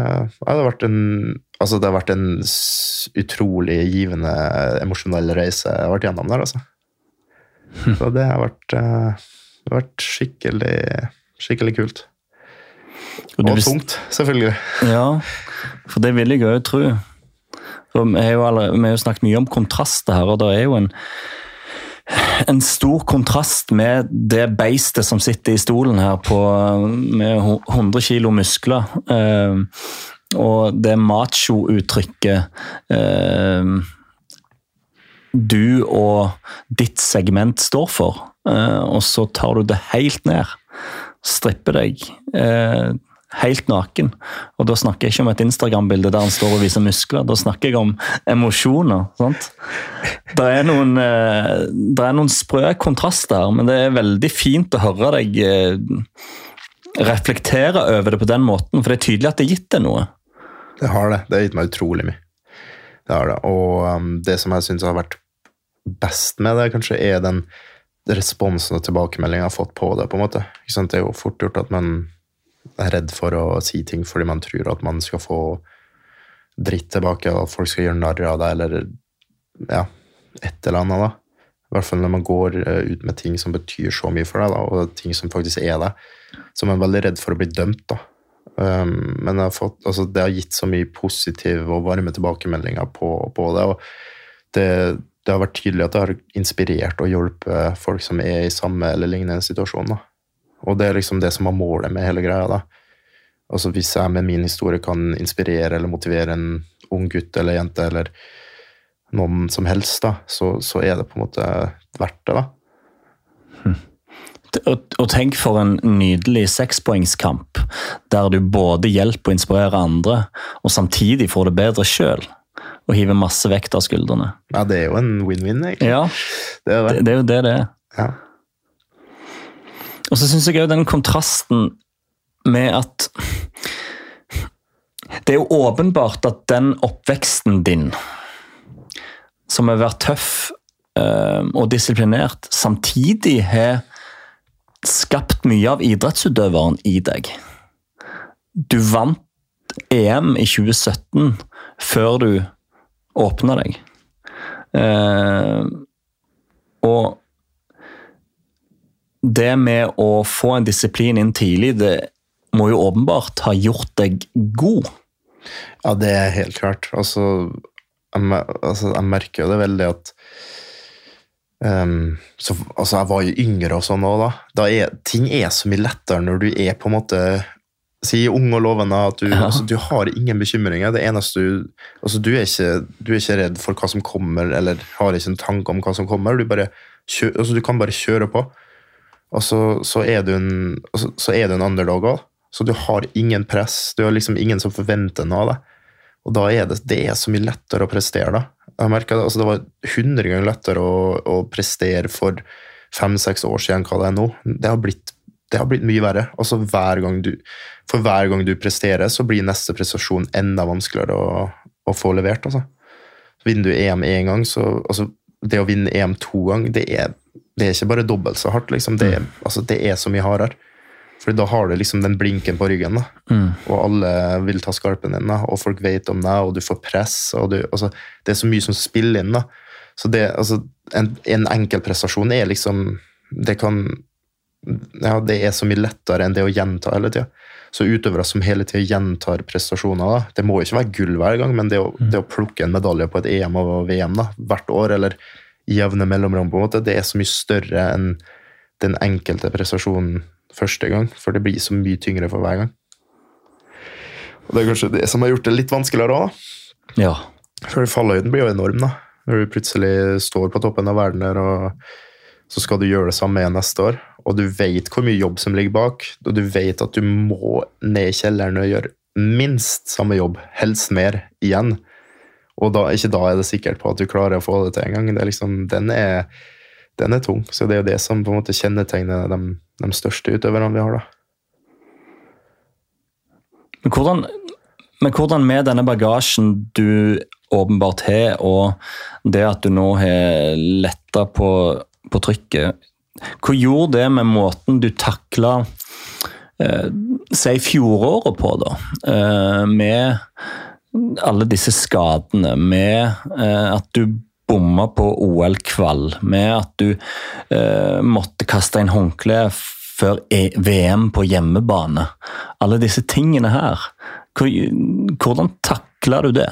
det har vært en Altså, det har vært en utrolig givende, emosjonell reise jeg har vært gjennom der, altså. Så det har vært, uh, det har vært skikkelig, skikkelig kult. Og, og tungt, selvfølgelig. Ja, for det vil jeg òg tro. For vi har, jo allerede, vi har jo snakket mye om kontraster her, og det er jo en en stor kontrast med det beistet som sitter i stolen her på, med 100 kilo muskler. Eh, og det macho-uttrykket eh, du og ditt segment står for. Eh, og så tar du det helt ned. Stripper deg. Eh, helt naken. Og da snakker jeg ikke om et Instagram-bilde der han står og viser muskler, da snakker jeg om emosjoner. sant? Det er noen, eh, det er noen sprø kontraster her, men det er veldig fint å høre deg eh, reflektere over det på den måten, for det er tydelig at det har gitt deg noe. Det har det. Det har gitt meg utrolig mye. Det har det. Og um, det som jeg syns har vært best med det, kanskje, er den responsen og tilbakemeldinga jeg har fått på det. på en måte. Det er jo fort gjort at man er redd for å si ting fordi man tror at man skal få dritt tilbake, og at folk skal gjøre narr av deg, eller ja, et eller annet. da. I hvert fall når man går eh, ut med ting som betyr så mye for deg, da, og ting som faktisk er deg. Så man er veldig redd for å bli dømt. da. Um, men fått, altså, det har gitt så mye positive og varme tilbakemeldinger på, på det. og det, det, har vært tydelig at det har inspirert og hjulpet folk som er i samme eller lignende situasjon. da. Og det er liksom det som er målet med hele greia. da. Altså Hvis jeg med min historie kan inspirere eller motivere en ung gutt eller jente eller noen som helst, da, så, så er det på en måte verdt det. da. Hm. Og, og, tenk for en nydelig sekspoengskamp, der du både hjelper og inspirerer andre, og samtidig får det bedre sjøl. Og hiver masse vekt av skuldrene. Ja, det er jo en win-win, egentlig. Ja, det er, det. Det, det er jo det det er. Ja. Og så syns jeg òg den kontrasten med at Det er jo åpenbart at den oppveksten din, som har vært tøff øh, og disiplinert, samtidig har skapt mye av idrettsutøveren i deg. Du vant EM i 2017 før du åpna deg. Uh, og det med å få en disiplin inn tidlig, det må jo åpenbart ha gjort deg god. Ja, det er helt klart. Altså, jeg, altså, jeg merker jo det veldig at um, så, altså, Jeg var jo yngre og sånn òg, da. da er, ting er så mye lettere når du er på en måte Si ung og lovende at du, ja. altså, du har ingen bekymringer. Det eneste du altså, du, er ikke, du er ikke redd for hva som kommer, eller har ikke en tanke om hva som kommer. Du, bare, altså, du kan bare kjøre på. Og så, så, er du en, så, så er du en underdog òg. Så du har ingen press. Du har liksom ingen som forventer noe av deg. Og da er det, det er så mye lettere å prestere, da. Jeg merket, altså, Det var 100 ganger lettere å, å prestere for fem-seks år siden hva det er nå. Det har blitt, det har blitt mye verre. Altså, hver du, for hver gang du presterer, så blir neste prestasjon enda vanskeligere å, å få levert. altså. Vinner du EM én gang, så altså, Det å vinne EM to ganger, det er det er ikke bare dobbelt så hardt. Liksom. Det, er, mm. altså, det, er så mye hardere. For da har du liksom den blinken på ryggen, da. Mm. og alle vil ta skarpen din, da. og folk vet om deg, og du får press. og du, altså, Det er så mye som spiller inn. da. Så det, altså, En, en enkeltprestasjon er liksom Det kan ja, det er så mye lettere enn det å gjenta hele tida. Så utøvere som hele tida gjentar prestasjoner, da, det må ikke være gull hver gang, men det å, mm. det å plukke en medalje på et EM og VM da, hvert år, eller jevne mellomrom, på en måte, det er så mye større enn den enkelte prestasjonen første gang. For det blir så mye tyngre for hver gang. Og Det er kanskje det som har gjort det litt vanskeligere òg. Ja. For fallhøyden blir jo enorm, da. Når du plutselig står på toppen av verden der, og så skal du gjøre det samme igjen neste år. Og du vet hvor mye jobb som ligger bak, og du vet at du må ned i kjelleren og gjøre minst samme jobb, helst mer, igjen. Og da, ikke da er det sikkert på at du klarer å få det til engang. Liksom, den, er, den er tung. Så det er jo det som på en måte kjennetegner de, de største utøverne vi har. da. Men hvordan, men hvordan med denne bagasjen du åpenbart har, og det at du nå har letta på, på trykket Hva gjorde det med måten du takla eh, si fjoråret på, da? Eh, med alle disse skadene, med eh, at du bomma på OL-kvall, med at du eh, måtte kaste inn håndkle før e VM på hjemmebane. Alle disse tingene her. Hvordan takla du det?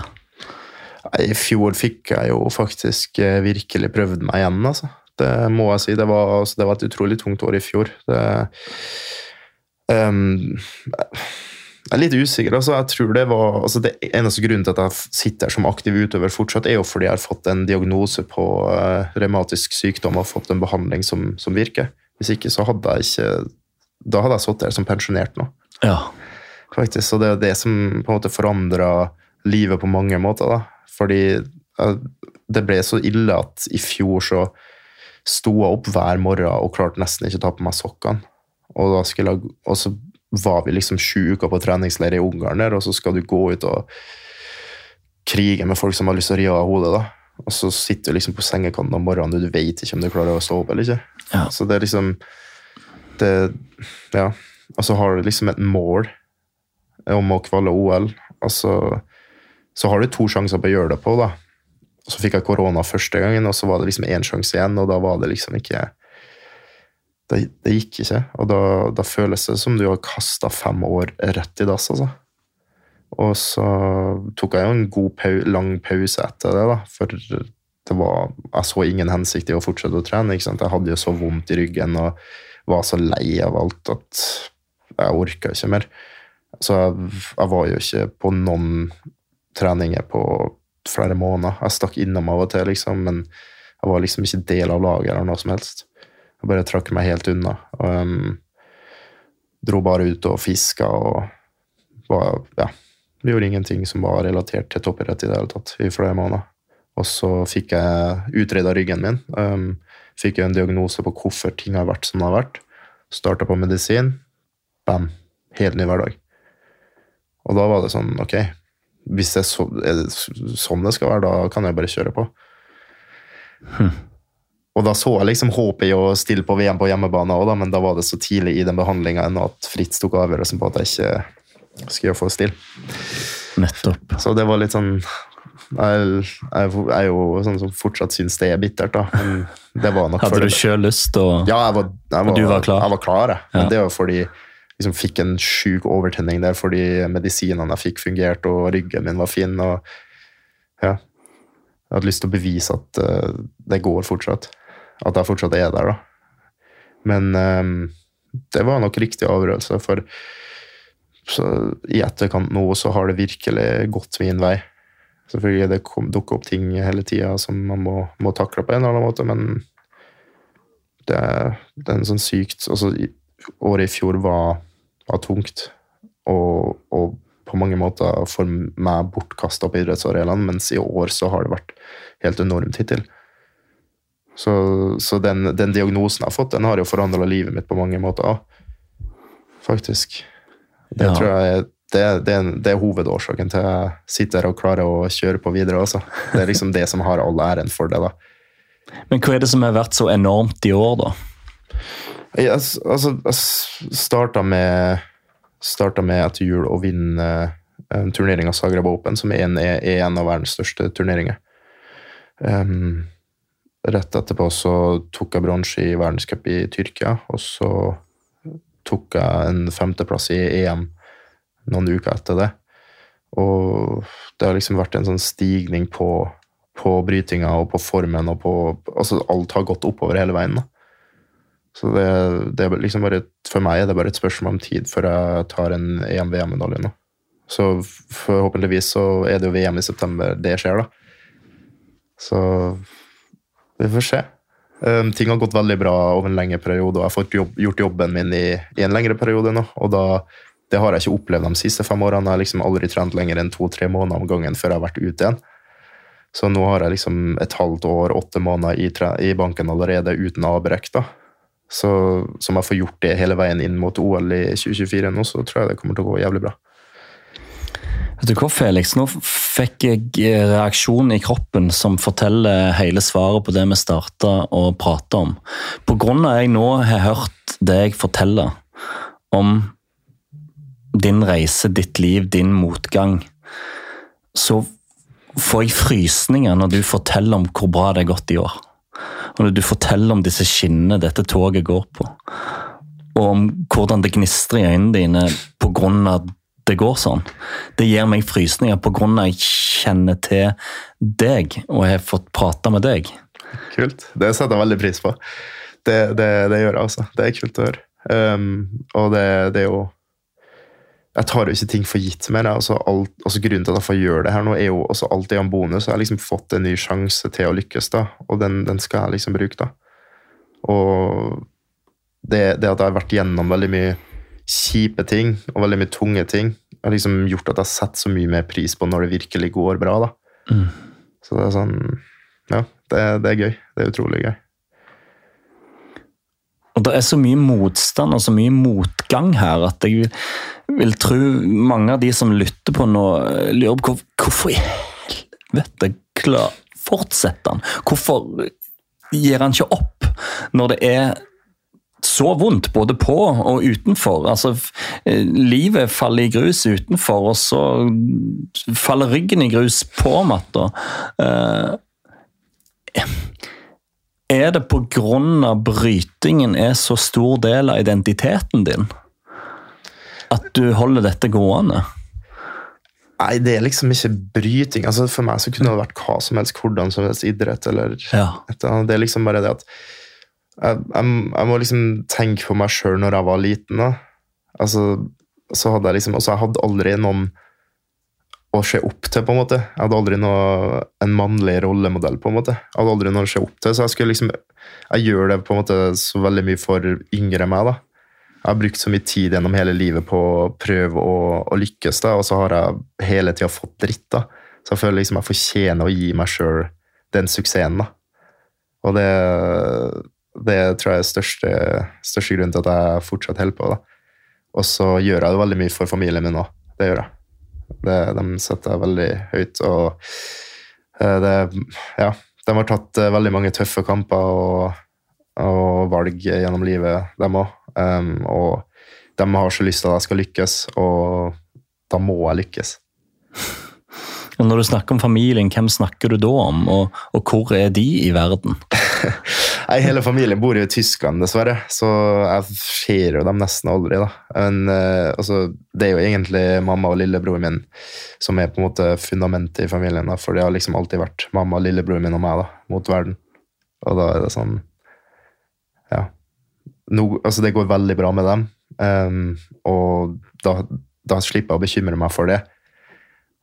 I fjor fikk jeg jo faktisk eh, virkelig prøvd meg igjen, altså. Det må jeg si. Det var, altså, det var et utrolig tungt år i fjor. Det, um, jeg er litt usikker. altså jeg tror Det var, altså det eneste grunnen til at jeg sitter som aktiv utøver fortsatt, er jo fordi jeg har fått en diagnose på uh, revmatisk sykdom og fått en behandling som, som, virker. Hvis ikke så hadde jeg ikke Da hadde jeg sittet der som pensjonert nå. Ja. Faktisk, Så det er det som på en måte forandra livet på mange måter. da. Fordi uh, det ble så ille at i fjor så sto jeg opp hver morgen og klarte nesten ikke å ta på meg sokkene. Og, da skulle jeg, og så var vi liksom sju uker på treningsleir i Ungarn der, og så skal du gå ut og krige med folk som har lyst til å ri av hodet. da. Og så sitter du liksom på sengekanten om morgenen og du vet ikke om du klarer å stå opp eller ikke. Ja. Så det er liksom det, Ja. Og så har du liksom et mål om å kvalle OL. Og så, så har du to sjanser på å gjøre det på, da. Og så fikk jeg korona første gangen, og så var det liksom én sjanse igjen, og da var det liksom ikke det, det, gikk ikke. Og da, da, føles det som du har kasta fem år rett i dass, altså. Og så tok jeg jo en god pau, lang pause etter det, da. For det var, jeg så ingen hensikt i å fortsette å trene. ikke sant? Jeg hadde jo så vondt i ryggen og var så lei av alt at jeg orka ikke mer. Så jeg, jeg var jo ikke på noen treninger på flere måneder. Jeg stakk innom av og til, liksom, men jeg var liksom ikke del av laget eller noe som helst. Jeg bare trakk meg helt unna. Og, um, dro bare ut og fiska og var, ja, gjorde ingenting som var relatert til toppidrett i det hele tatt i flere måneder. Og så fikk jeg utreda ryggen min. Um, fikk en diagnose på hvorfor ting har vært som det har vært. Starta på medisin. Bam. Helt ny hverdag. Og da var det sånn, ok, hvis det er, så, er det sånn det skal være, da kan jeg bare kjøre på. Hm. Og da så jeg liksom håpet i å stille på VM på hjemmebane òg, men da var det så tidlig i den behandlinga at Fritz tok avgjørelsen på at jeg ikke skulle få stille. Nettopp. Så det var litt sånn Jeg, er jo sånn som fortsatt syns det er bittert, da. Men det var nok Hadde du sjøl lyst og, Ja, jeg var, jeg var, du var klar? Jeg var klar, jeg. Men ja. det var fordi liksom fikk en sjuk overtenning der fordi medisinene jeg fikk, fungerte, og ryggen min var fin. og ja, Jeg hadde lyst til å bevise at uh, det går fortsatt at jeg fortsatt er der, da. Men um, det var nok riktig avgjørelse, for i etterkant nå så har det virkelig gått min vei. Selvfølgelig det dukker opp ting hele tida som man må, må, takle på en eller annen måte, men det, det er en sånn sykt altså, Året i fjor var, var tungt, og, og, på mange måter for meg bortkasta på idrettsarenaen, mens i år så har det vært helt enormt hittil. Så, så den, den, diagnosen jeg har fått, den har jo forandra livet mitt på mange måter. Faktisk. Det ja. tror jeg det, det, det, er hovedårsaken til jeg sitter og klarer å kjøre på videre. Også. Det er liksom det som har all æren for det. da. Men hva er det som har vært så enormt i år, da? Jeg, altså, jeg starta med, starta med etter jul å vinne en turnering av Zagreb Open, som er en, er en av verdens største turneringer. Um, Rett etterpå så tok jeg bronse i verdenscup i Tyrkia, og så tok jeg en femteplass i EM noen uker etter det. Og det har liksom vært en sånn stigning på, på brytinga og på formen og på Altså alt har gått oppover hele veien. da. Så det, det, er liksom bare For meg er det bare et spørsmål om tid før jeg tar en EM-VM-medalje nå. Så forhåpentligvis så er det jo VM i september det skjer, da. Så vi får se. Um, ting har gått veldig bra over en lengre periode, og jeg har fått jobb, gjort jobben min i, i, en lengre periode nå. og da, Det har jeg ikke opplevd de siste fem årene. Jeg har liksom aldri trent lenger enn to-tre måneder om gangen før jeg har vært ute igjen. Så nå har jeg liksom et halvt år, åtte måneder i, i banken allerede uten avbrekk. da. Så som jeg får gjort det hele veien inn mot OL i 2024 nå, så tror jeg det kommer til å gå jævlig bra. Vet du hva, Felix? Nå fikk jeg reaksjon i kroppen som forteller hele svaret på det vi starta å prate om. På grunn av at jeg nå har hørt deg fortelle om din reise, ditt liv, din motgang, så får jeg frysninger når du forteller om hvor bra det har gått i år. Og når du forteller om disse skinnene dette toget går på. Og om hvordan det gnistrer i øynene dine av det går sånn. Det gir meg frysninger pga. jeg kjenner til deg og jeg har fått prata med deg. Kult. Det setter jeg veldig pris på. Det, det, det gjør jeg, altså. Det er kult å høre. Um, og det, det, er jo Jeg tar jo ikke ting for gitt mer. Altså, alt, altså Grunnen til at jeg får gjøre det her nå, er jo også alltid en bonus. Jeg har liksom fått en ny sjanse til å lykkes, da, og den, den skal jeg liksom bruke. da. Og det, det, at jeg har vært gjennom veldig mye kjipe ting og veldig mye tunge ting, har liksom gjort at jeg setter så mye mer pris på når det virkelig går bra. da. Mm. Så det er sånn Ja, det, det, er gøy. Det er utrolig gøy. Og Det er så mye motstand og så mye motgang her at jeg vil tro mange av de som lytter på nå, lurer på hvorfor i helvete fortsetter han? Hvorfor gir han ikke opp når det er så vondt, både på og utenfor. Altså, eh, livet faller i grus utenfor, og så faller ryggen i grus på matta. Eh, er det av brytingen er så stor del av identiteten din at du holder dette gående? Nei, det er liksom ikke bryting. Altså, for meg så kunne det vært hva som helst, hvordan som helst idrett. eller ja. Det er liksom bare det at jeg, jeg, jeg, må liksom tenke på meg sjøl når jeg var liten. da. Altså, så hadde jeg liksom, altså jeg hadde aldri noen å se opp til, på en måte. Jeg hadde aldri noe, en mannlig rollemodell, på en måte. Jeg hadde aldri noe å se opp til, så jeg skulle liksom Jeg gjør det på en måte så veldig mye for yngre meg, da. Jeg har brukt så mye tid gjennom hele livet på å prøve å, å lykkes, da, og så har jeg hele tida fått dritt. da. Så jeg føler liksom jeg fortjener å gi meg sjøl den suksessen. da. Og det det tror jeg er største, største grunnen til at jeg fortsatt holder på. da. Og så gjør jeg det veldig mye for familien min òg. Det gjør jeg. Det, de setter jeg veldig høyt. Og eh, det Ja, de har tatt eh, veldig mange tøffe kamper og, og valg gjennom livet, dem òg. Um, og de har så lyst til at jeg skal lykkes, og da må jeg lykkes. Og Når du snakker om familien, hvem snakker du da om, og, og hvor er de i verden? Nei, Hele familien bor jo i Tyskland, dessverre, så jeg ser jo dem nesten aldri. da. Men uh, altså, Det er jo egentlig mamma og lillebroren min som er på en måte fundamentet i familien. da, For det har liksom alltid vært mamma, lillebroren min og meg da, mot verden. Og da er det sånn Ja. No, altså, det går veldig bra med dem, um, og da, da slipper jeg å bekymre meg for det.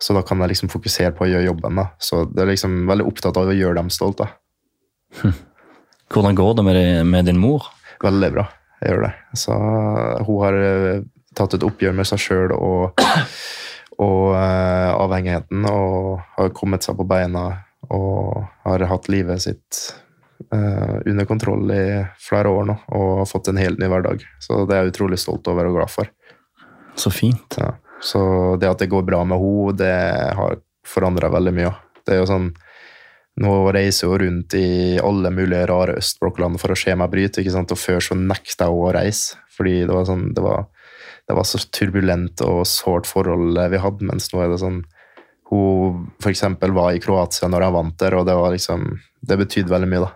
Så da kan jeg liksom fokusere på å gjøre jobben. da. Så det er liksom veldig opptatt av å gjøre dem stolte. Hm. Hvordan går det med, med, din mor? Veldig bra. Jeg gjør det. Så hun har eh, tatt et oppgjør med seg sjøl og, og uh, avhengigheten og har kommet seg på beina og har hatt livet sitt uh, under kontroll i flere år nå og har fått en helt ny hverdag. Så det er jeg utrolig stolt over og glad for. Så fint. Ja. Så det at det går bra med henne, det har forandra veldig mye. Det er jo sånn nå reiser hun rundt i alle mulige rare østblokkland for å se meg bryte. ikke sant? Og før så nekta hun å reise, fordi det var, sånn, det var, det var så turbulent og sårt forhold vi hadde. Mens nå er det sånn Hun f.eks. var i Kroatia når jeg vant der, og det var liksom Det betydde veldig mye, da.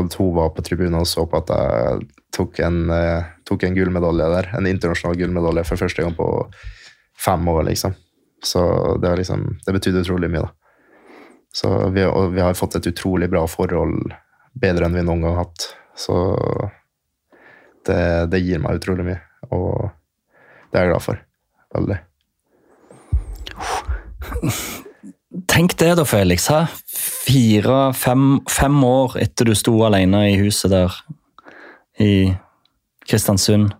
At hun var på tribunen og så på at jeg tok en, eh, tok en gullmedalje der. En internasjonal gullmedalje for første gang på fem år, liksom. Så det, liksom, det betydde utrolig mye, da. Så vi, og vi har fått et utrolig bra forhold, bedre enn vi noen gang har hatt. Så det, det gir meg utrolig mye, og det er jeg glad for. Veldig. Tenk det da, Felix. Fire-fem fem år etter du sto alene i huset der i Kristiansund,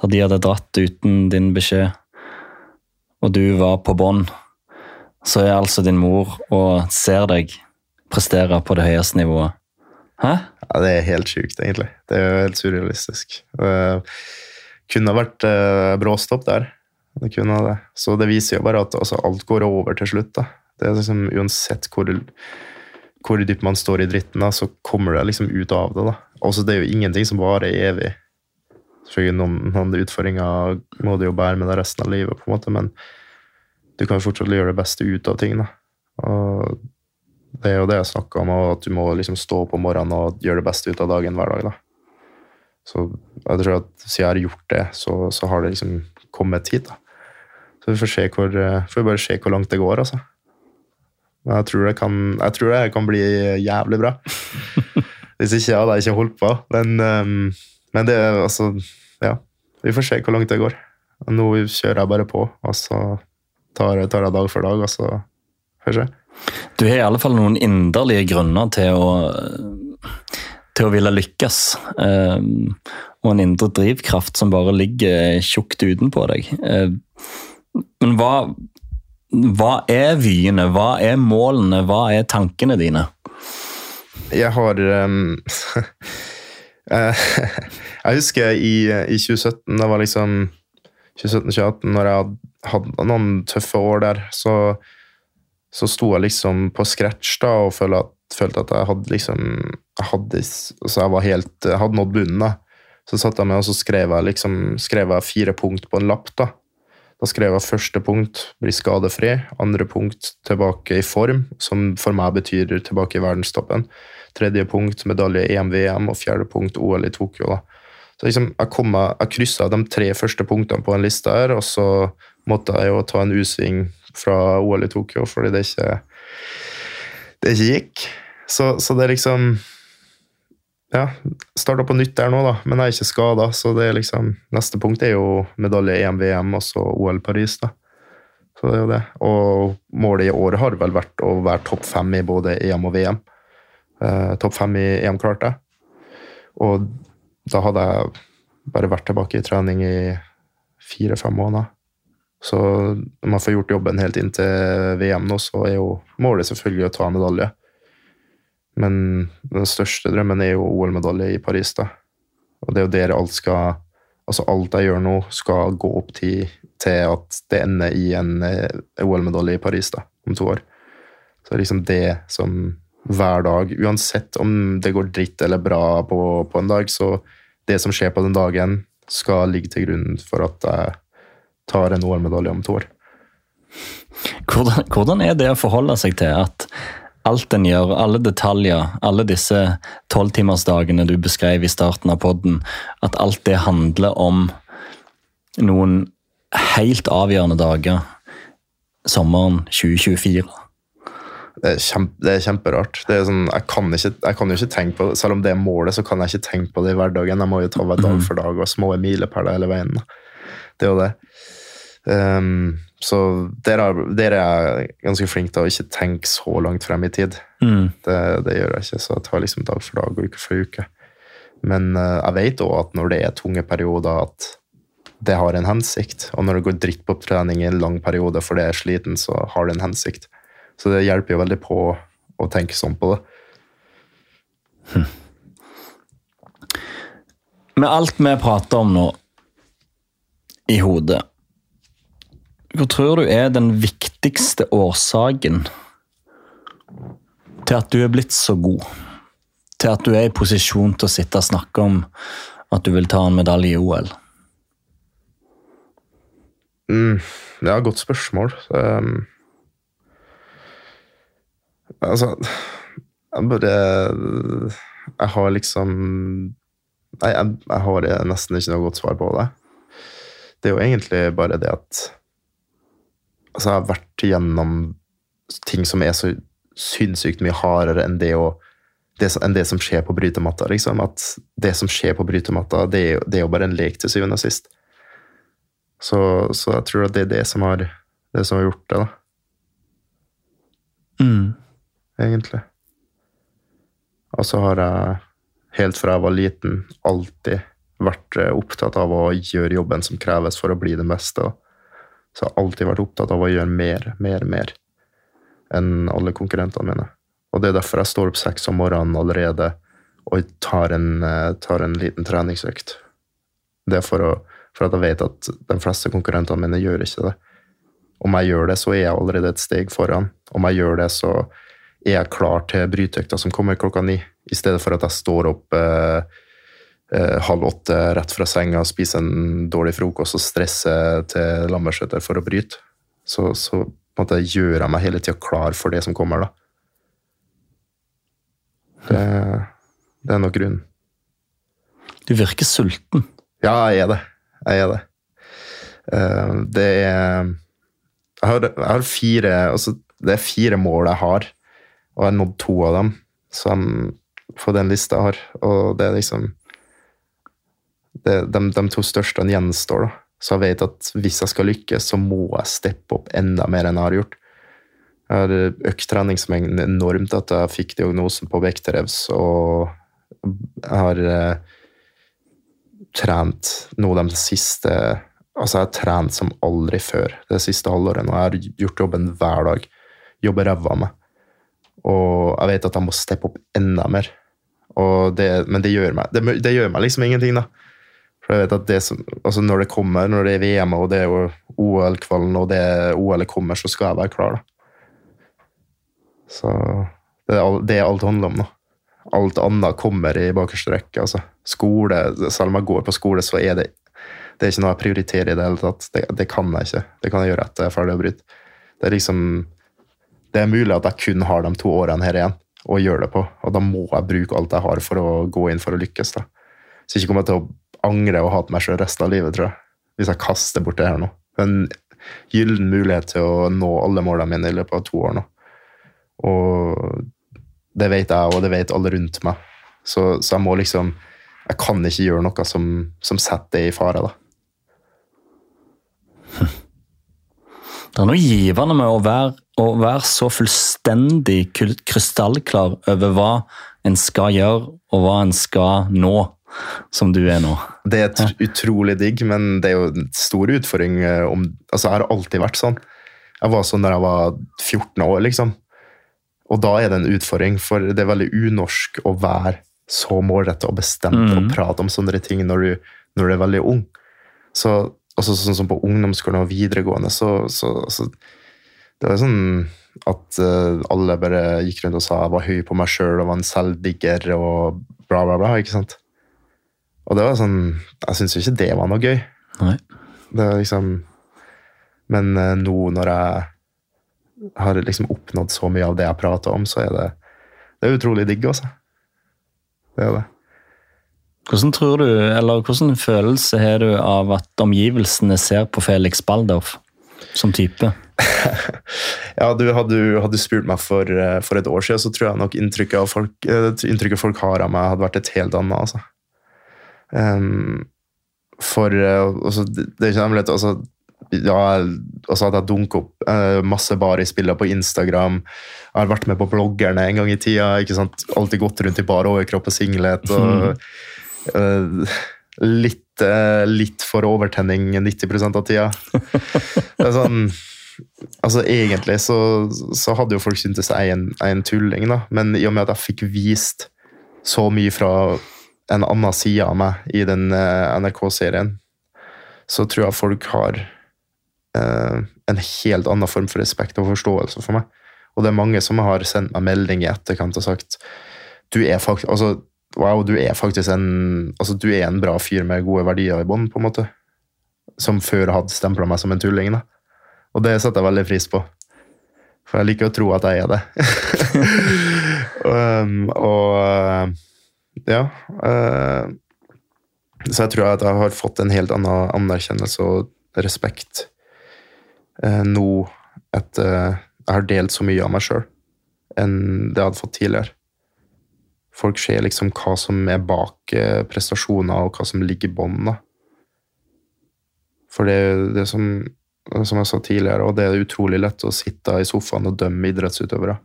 da de hadde dratt uten din beskjed, og du var på bånn så er altså din mor og ser deg prestere på det høyeste nivået. Hæ? Ja, Det er helt sjukt, egentlig. Det er jo helt surrealistisk. Det kunne vært uh, bråstopp der. Det kunne det. Så det viser jo bare at altså, alt går over til slutt. da. Det er liksom Uansett hvor, hvor dypt man står i dritten, da, så kommer det liksom ut av det. da. Altså, Det er jo ingenting som varer evig. Selvfølgelig noen, noen utfordringer må du jo bære med deg resten av livet, på en måte, men du kan fortsatt gjøre det beste ut av ting. Da. Og det er jo det jeg snakka om, at du må liksom stå opp om morgenen og gjøre det beste ut av dagen hver dag. Da. Så jeg tror at siden jeg har gjort det, så, så har det liksom kommet hit. da. Så vi får, se hvor, får bare se hvor langt det går, altså. Men jeg tror det kan, jeg tror det kan bli jævlig bra. Hvis ikke hadde jeg ikke holdt på. Men, um, men det altså Ja. Vi får se hvor langt det går. Nå kjører jeg bare på, og så tar, tar jeg dag for dag, og så får vi. Du har i alle fall noen inderlige grunner til å, til å ville lykkes. Um, og en indre drivkraft som bare ligger tjukt utenpå deg. Um, men hva, hva er vyene? Hva er målene? Hva er tankene dine? Jeg har um, Jeg husker i, i 2017, da var liksom 2017-2018, når jeg hadde noen tøffe år der, så, så sto jeg liksom på scratch da, og følte at, følte at jeg hadde liksom jeg hadde, altså jeg var helt, jeg hadde nådd bunnen. da. Så satt jeg med og så skrev jeg liksom, skrev jeg fire punkt på en lapp. Da Da skrev jeg første punkt bli skadefri, andre punkt tilbake i form, som for meg betyr tilbake i verdenstoppen. Tredje punkt medalje EM-VM, og fjerde punkt OL i Tokyo. da. Så liksom, Jeg, kom, jeg kryssa de tre første punktene på en liste her, og så måtte jeg jo ta en U-sving fra OL i Tokyo fordi det ikke, det ikke gikk. Så, så det er liksom Ja, starta på nytt der nå, da, men jeg er ikke skada, så det er liksom Neste punkt er jo medalje EM-VM og så OL Paris, da. Så det er jo det. Og målet i år har vel vært å være topp fem i både EM og VM. Eh, topp fem i EM klarte jeg. Og da hadde jeg bare vært tilbake i trening i fire-fem måneder. Så når man får gjort jobben helt inn til VM nå, så er jo målet selvfølgelig å ta medalje. Men den største drømmen er jo OL-medalje i Paris, da. Og det er jo der alt skal Altså alt jeg gjør nå, skal gå opp til, til at det ender i en eh, OL-medalje i Paris da, om to år. Så det er liksom det som hver dag, uansett om det går dritt eller bra på, på en dag, så det som skjer på den dagen, skal ligge til grunn for at jeg tar en OL-medalje om to år. Hvordan, hvordan, er det å forholde seg til at alt en gjør, alle detaljer, alle disse tolvtimersdagene du beskrev i starten av podden, at alt det handler om noen helt avgjørende dager sommeren 2024? Det er, kjempe, det er kjemperart. Det er sånn, jeg, kan ikke, jeg, kan jo ikke tenke på det, Selv om det er målet, så kan jeg ikke tenke på det i hverdagen. Jeg må jo ta hver dag for dag og små milepæler hele veien. Det er jo det. Um, så der er, der er, jeg ganske flink til å ikke tenke så langt frem i tid. Mm. Det, det, gjør jeg ikke, så jeg tar liksom dag for dag og uke for uke. Men uh, jeg vet òg at når det er tunge perioder, at det har en hensikt. Og når det går dritt på trening i en lang periode for det er sliten, så har det en hensikt. Så det hjelper jo veldig på å tenke sånn på det. Hm. Med alt vi prater om nå i hodet hva tror du er den viktigste årsaken til at du er blitt så god? Til at du er i posisjon til å sitte og snakke om at du vil ta en medalje i OL? Mm, det er et godt spørsmål. Um, altså Jeg bare Jeg har liksom Nei, jeg, jeg har nesten ikke noe godt svar på det. Det er jo egentlig bare det at altså, jeg har vært gjennom ting som er så sinnssykt mye hardere enn det, å, det, enn det som skjer på brytematta. Liksom. At det som skjer på brytematta, det er, det er jo bare en lek til syvende og sist. Så, så, jeg tror at det er det som har, det som har gjort det, da. Mm. Egentlig. Og så har jeg, helt fra jeg var liten, alltid vært eh, opptatt av å gjøre jobben som kreves for å bli det beste. Så jeg har alltid vært opptatt av å gjøre mer, mer, mer enn alle konkurrentene mine. Og det er derfor jeg står opp seks om morgenen allerede og tar en, eh, tar en liten treningsøkt. Det er for, å, for, at jeg vet at de fleste konkurrentene mine gjør ikke det. Om jeg gjør det, så er jeg allerede et steg foran. Om jeg gjør det, så er jeg klar til bryteøkta som kommer klokka ni, i stedet for at jeg står opp eh, eh, halv åtte rett fra senga, spiser en dårlig frokost og stresser til lammeskjøter for å bryte, så, så måtte jeg meg hele tida klar for det som kommer, da. Det, det er nok grunnen. Du virker sulten. Ja, jeg er det. Jeg er det. Uh, det er jeg har, jeg har, fire altså, Det er fire mål jeg har, og jeg har nådd to av dem. som på den lista jeg har. Og det er liksom det, de, de to største gjenstår, da. Så jeg vet at hvis jeg skal lykkes, så må jeg steppe opp enda mer enn jeg har gjort. Jeg har økt treningsmengden enormt at jeg fikk diagnosen på vekterevs, og jeg har eh, trent nå de siste Altså, jeg har trent som aldri før det siste halvåret. Og jeg har gjort jobben hver dag. Jobber ræva av meg. Og jeg vet at jeg må steppe opp enda mer. Det, men det gjør, meg, det, det gjør meg liksom ingenting, da. For jeg vet at det som, altså Når det kommer, når det er VM og det er OL-kvallen og det OL kommer, så skal jeg være klar. da. Så det er, alt det handler om nå. Alt annet kommer i bakerste rekke. altså. Skole, Selv om jeg går på skole, så er det det er ikke noe jeg prioriterer i det hele tatt. Det, det, kan jeg ikke. Det kan jeg gjøre etter jeg er ferdig å bryte. Det er liksom Det er mulig at jeg kun har de to årene her igjen å gjøre det på, og da må jeg bruke alt jeg har for å gå inn for å lykkes. da. Så ikke kommer jeg til å angre og hate meg sjøl resten av livet, tror jeg. Hvis jeg kaster bort det her nå. En gyllen mulighet til å nå alle målene mine i løpet av to år nå. Og det vet jeg, og det vet alle rundt meg. Så, så jeg må liksom Jeg kan ikke gjøre noe som, som setter det i fare, da. Det er noe givende med å være, å være, så fullstendig krystallklar over hva en skal gjøre, og hva en skal nå, som du er nå. Det er utrolig digg, men det er jo en stor utfordring. Eh, om, altså, jeg har alltid vært sånn. Jeg var sånn da jeg var 14 år, liksom. Og da er det en utfordring, for det er veldig unorsk å være så målrettet og bestemt mm. og prate om sånne ting når du, når du er veldig ung. Så også sånn som på ungdomsskolen og videregående, så, så, så Det var sånn at uh, alle bare gikk rundt og sa jeg var høy på meg sjøl og var en selvdigger og bla, bla, bla. ikke sant? Og det var sånn Jeg syns jo ikke det var noe gøy. Nei. Det var liksom Men uh, nå når jeg har liksom oppnådd så mye av det jeg prater om, så er det, det er utrolig digg, altså. Det er det. Hvordan tror du, eller hvordan følelse har du av at omgivelsene ser på Felix Baldorf som type? ja, du hadde, hadde spurt meg for, eh, for, et år siden, så tror jeg nok inntrykket, folk, eh, inntrykket folk har av meg, hadde vært et helt annet. altså. Um, for eh, altså, Det er ikke nemlig, altså, ja, altså at jeg dunker opp uh, masse barispiller på Instagram. Jeg har vært med på bloggerne en gang i tida. ikke sant? Alltid gått rundt i bar overkropp og singlet. og Uh, litt, uh, litt, for overtenning 90% av tida. Det er sånn Altså, egentlig så, så hadde jo folk syntes jeg er en, en, tulling, da. Men i og med at jeg fikk vist så mye fra en annen side av meg i den uh, NRK-serien, så tror jeg folk har en helt annen form for respekt og forståelse for meg. Og det er mange som har sendt meg melding i etterkant og sagt du er faktisk, altså Wow, du er faktisk en altså du er en bra fyr med gode verdier i bånn, på en måte. Som før hadde stempla meg som en tulling. da. Og det setter jeg veldig pris på. For jeg liker å tro at jeg er det. um, og ja. Uh, så jeg tror at jeg har fått en helt annen anerkjennelse og respekt uh, nå etter uh, jeg har delt så mye av meg sjøl enn det jeg hadde fått tidligere. Folk ser liksom hva som er bak eh, prestasjoner, og hva som ligger i bånn. For det, det som, som jeg sa tidligere, og det er utrolig lett å sitte i sofaen og dømme idrettsutøvere.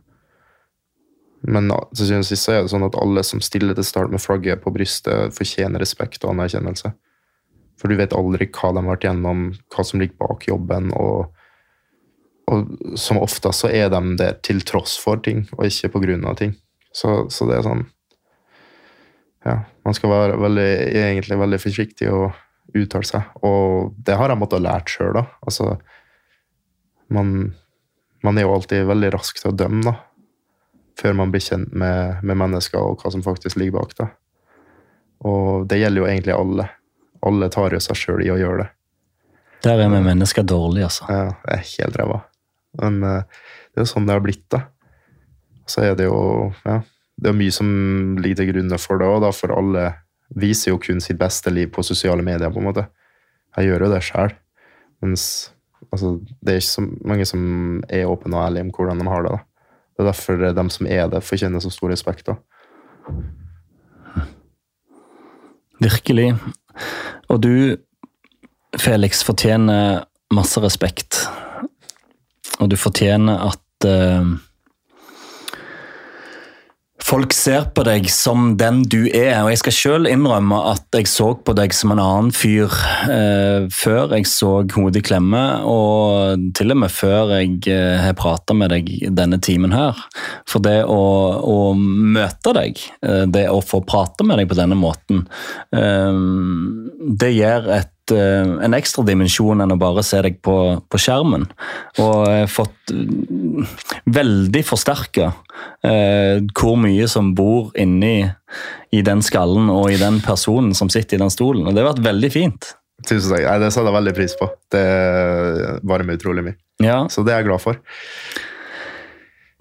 Men til syvende og sist er det sånn at alle som stiller til start med flagget på brystet, fortjener respekt og anerkjennelse. For du vet aldri hva de har vært gjennom, hva som ligger bak jobben. Og, og som oftest så er de der til tross for ting, og ikke på grunn av ting. Så, så det er sånn ja, man skal være veldig, egentlig veldig forsiktig og uttale seg. Og det har jeg måttet lært sjøl, da. Altså, man, man, er jo alltid veldig rask til å dømme, da. Før man blir kjent med, med mennesker og hva som faktisk ligger bak. da. Og det gjelder jo egentlig alle. Alle tar jo seg sjøl i å gjøre det. Der er vi mennesker dårlige, altså. Ja, jeg er helt ræva. Men uh, det er jo sånn det har blitt, da. Så er det jo ja, det er mye som ligger til grunne for det òg, for alle viser jo kun sitt beste liv på sosiale medier, på en måte. Jeg gjør jo det sjøl. Mens altså, det er ikke så mange som er åpne og ærlige om hvordan de har det. da. Det er derfor de som er det, fortjener så stor respekt. da. Virkelig. Og du, Felix, fortjener masse respekt. Og du fortjener at eh, Folk ser på deg som den du er, og jeg skal selv innrømme at jeg så på deg som en annen fyr eh, før jeg så hodet i klemme, og til og med før jeg eh, prata med deg denne timen her. For det å, å møte deg, eh, det å få prate med deg på denne måten, eh, det gir et en ekstra dimensjon enn å bare se deg på, på skjermen. Og har fått mm, veldig forsterka eh, hvor mye som bor inni i den skallen og i den personen som sitter i den stolen. Og det har vært veldig fint. Tusen takk. Nei, det setter jeg veldig pris på. Det varmer utrolig mye. Ja, Så det er jeg glad for.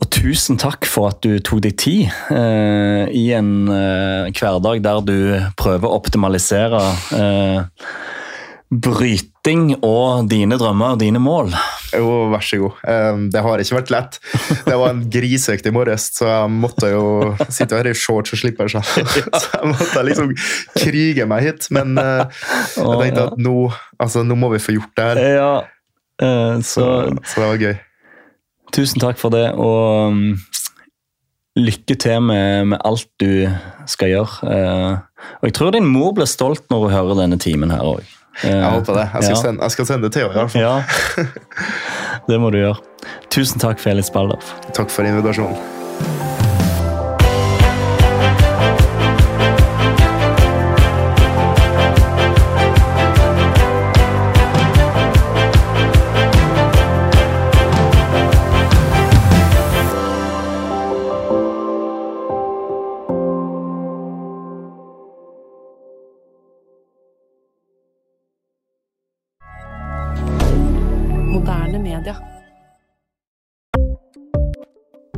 Og tusen takk for at du tok deg tid eh, i en eh, hverdag der du prøver å optimalisere eh, bryting og dine drømmer og dine mål. Jo, vær så god. Det har ikke vært lett. Det var en grisøkt i morges, så jeg måtte jo sitte her i shorts og slippe seg. Så jeg måtte liksom krige meg hit. Men eh, jeg tenkte at nå, altså, nå må vi få gjort det her. Ja, eh, så Så, så det var gøy. tusen takk for det, og um, lykke til med, med alt du skal gjøre. Eh, og jeg tror din mor blir stolt når hun hører denne timen her òg. Jeg håper det. Jeg skal, ja. sende, jeg skal sende det til henne. i hvert fall. Ja, det må du gjøre. Tusen takk, Felix Baldoff. Takk for invitasjonen.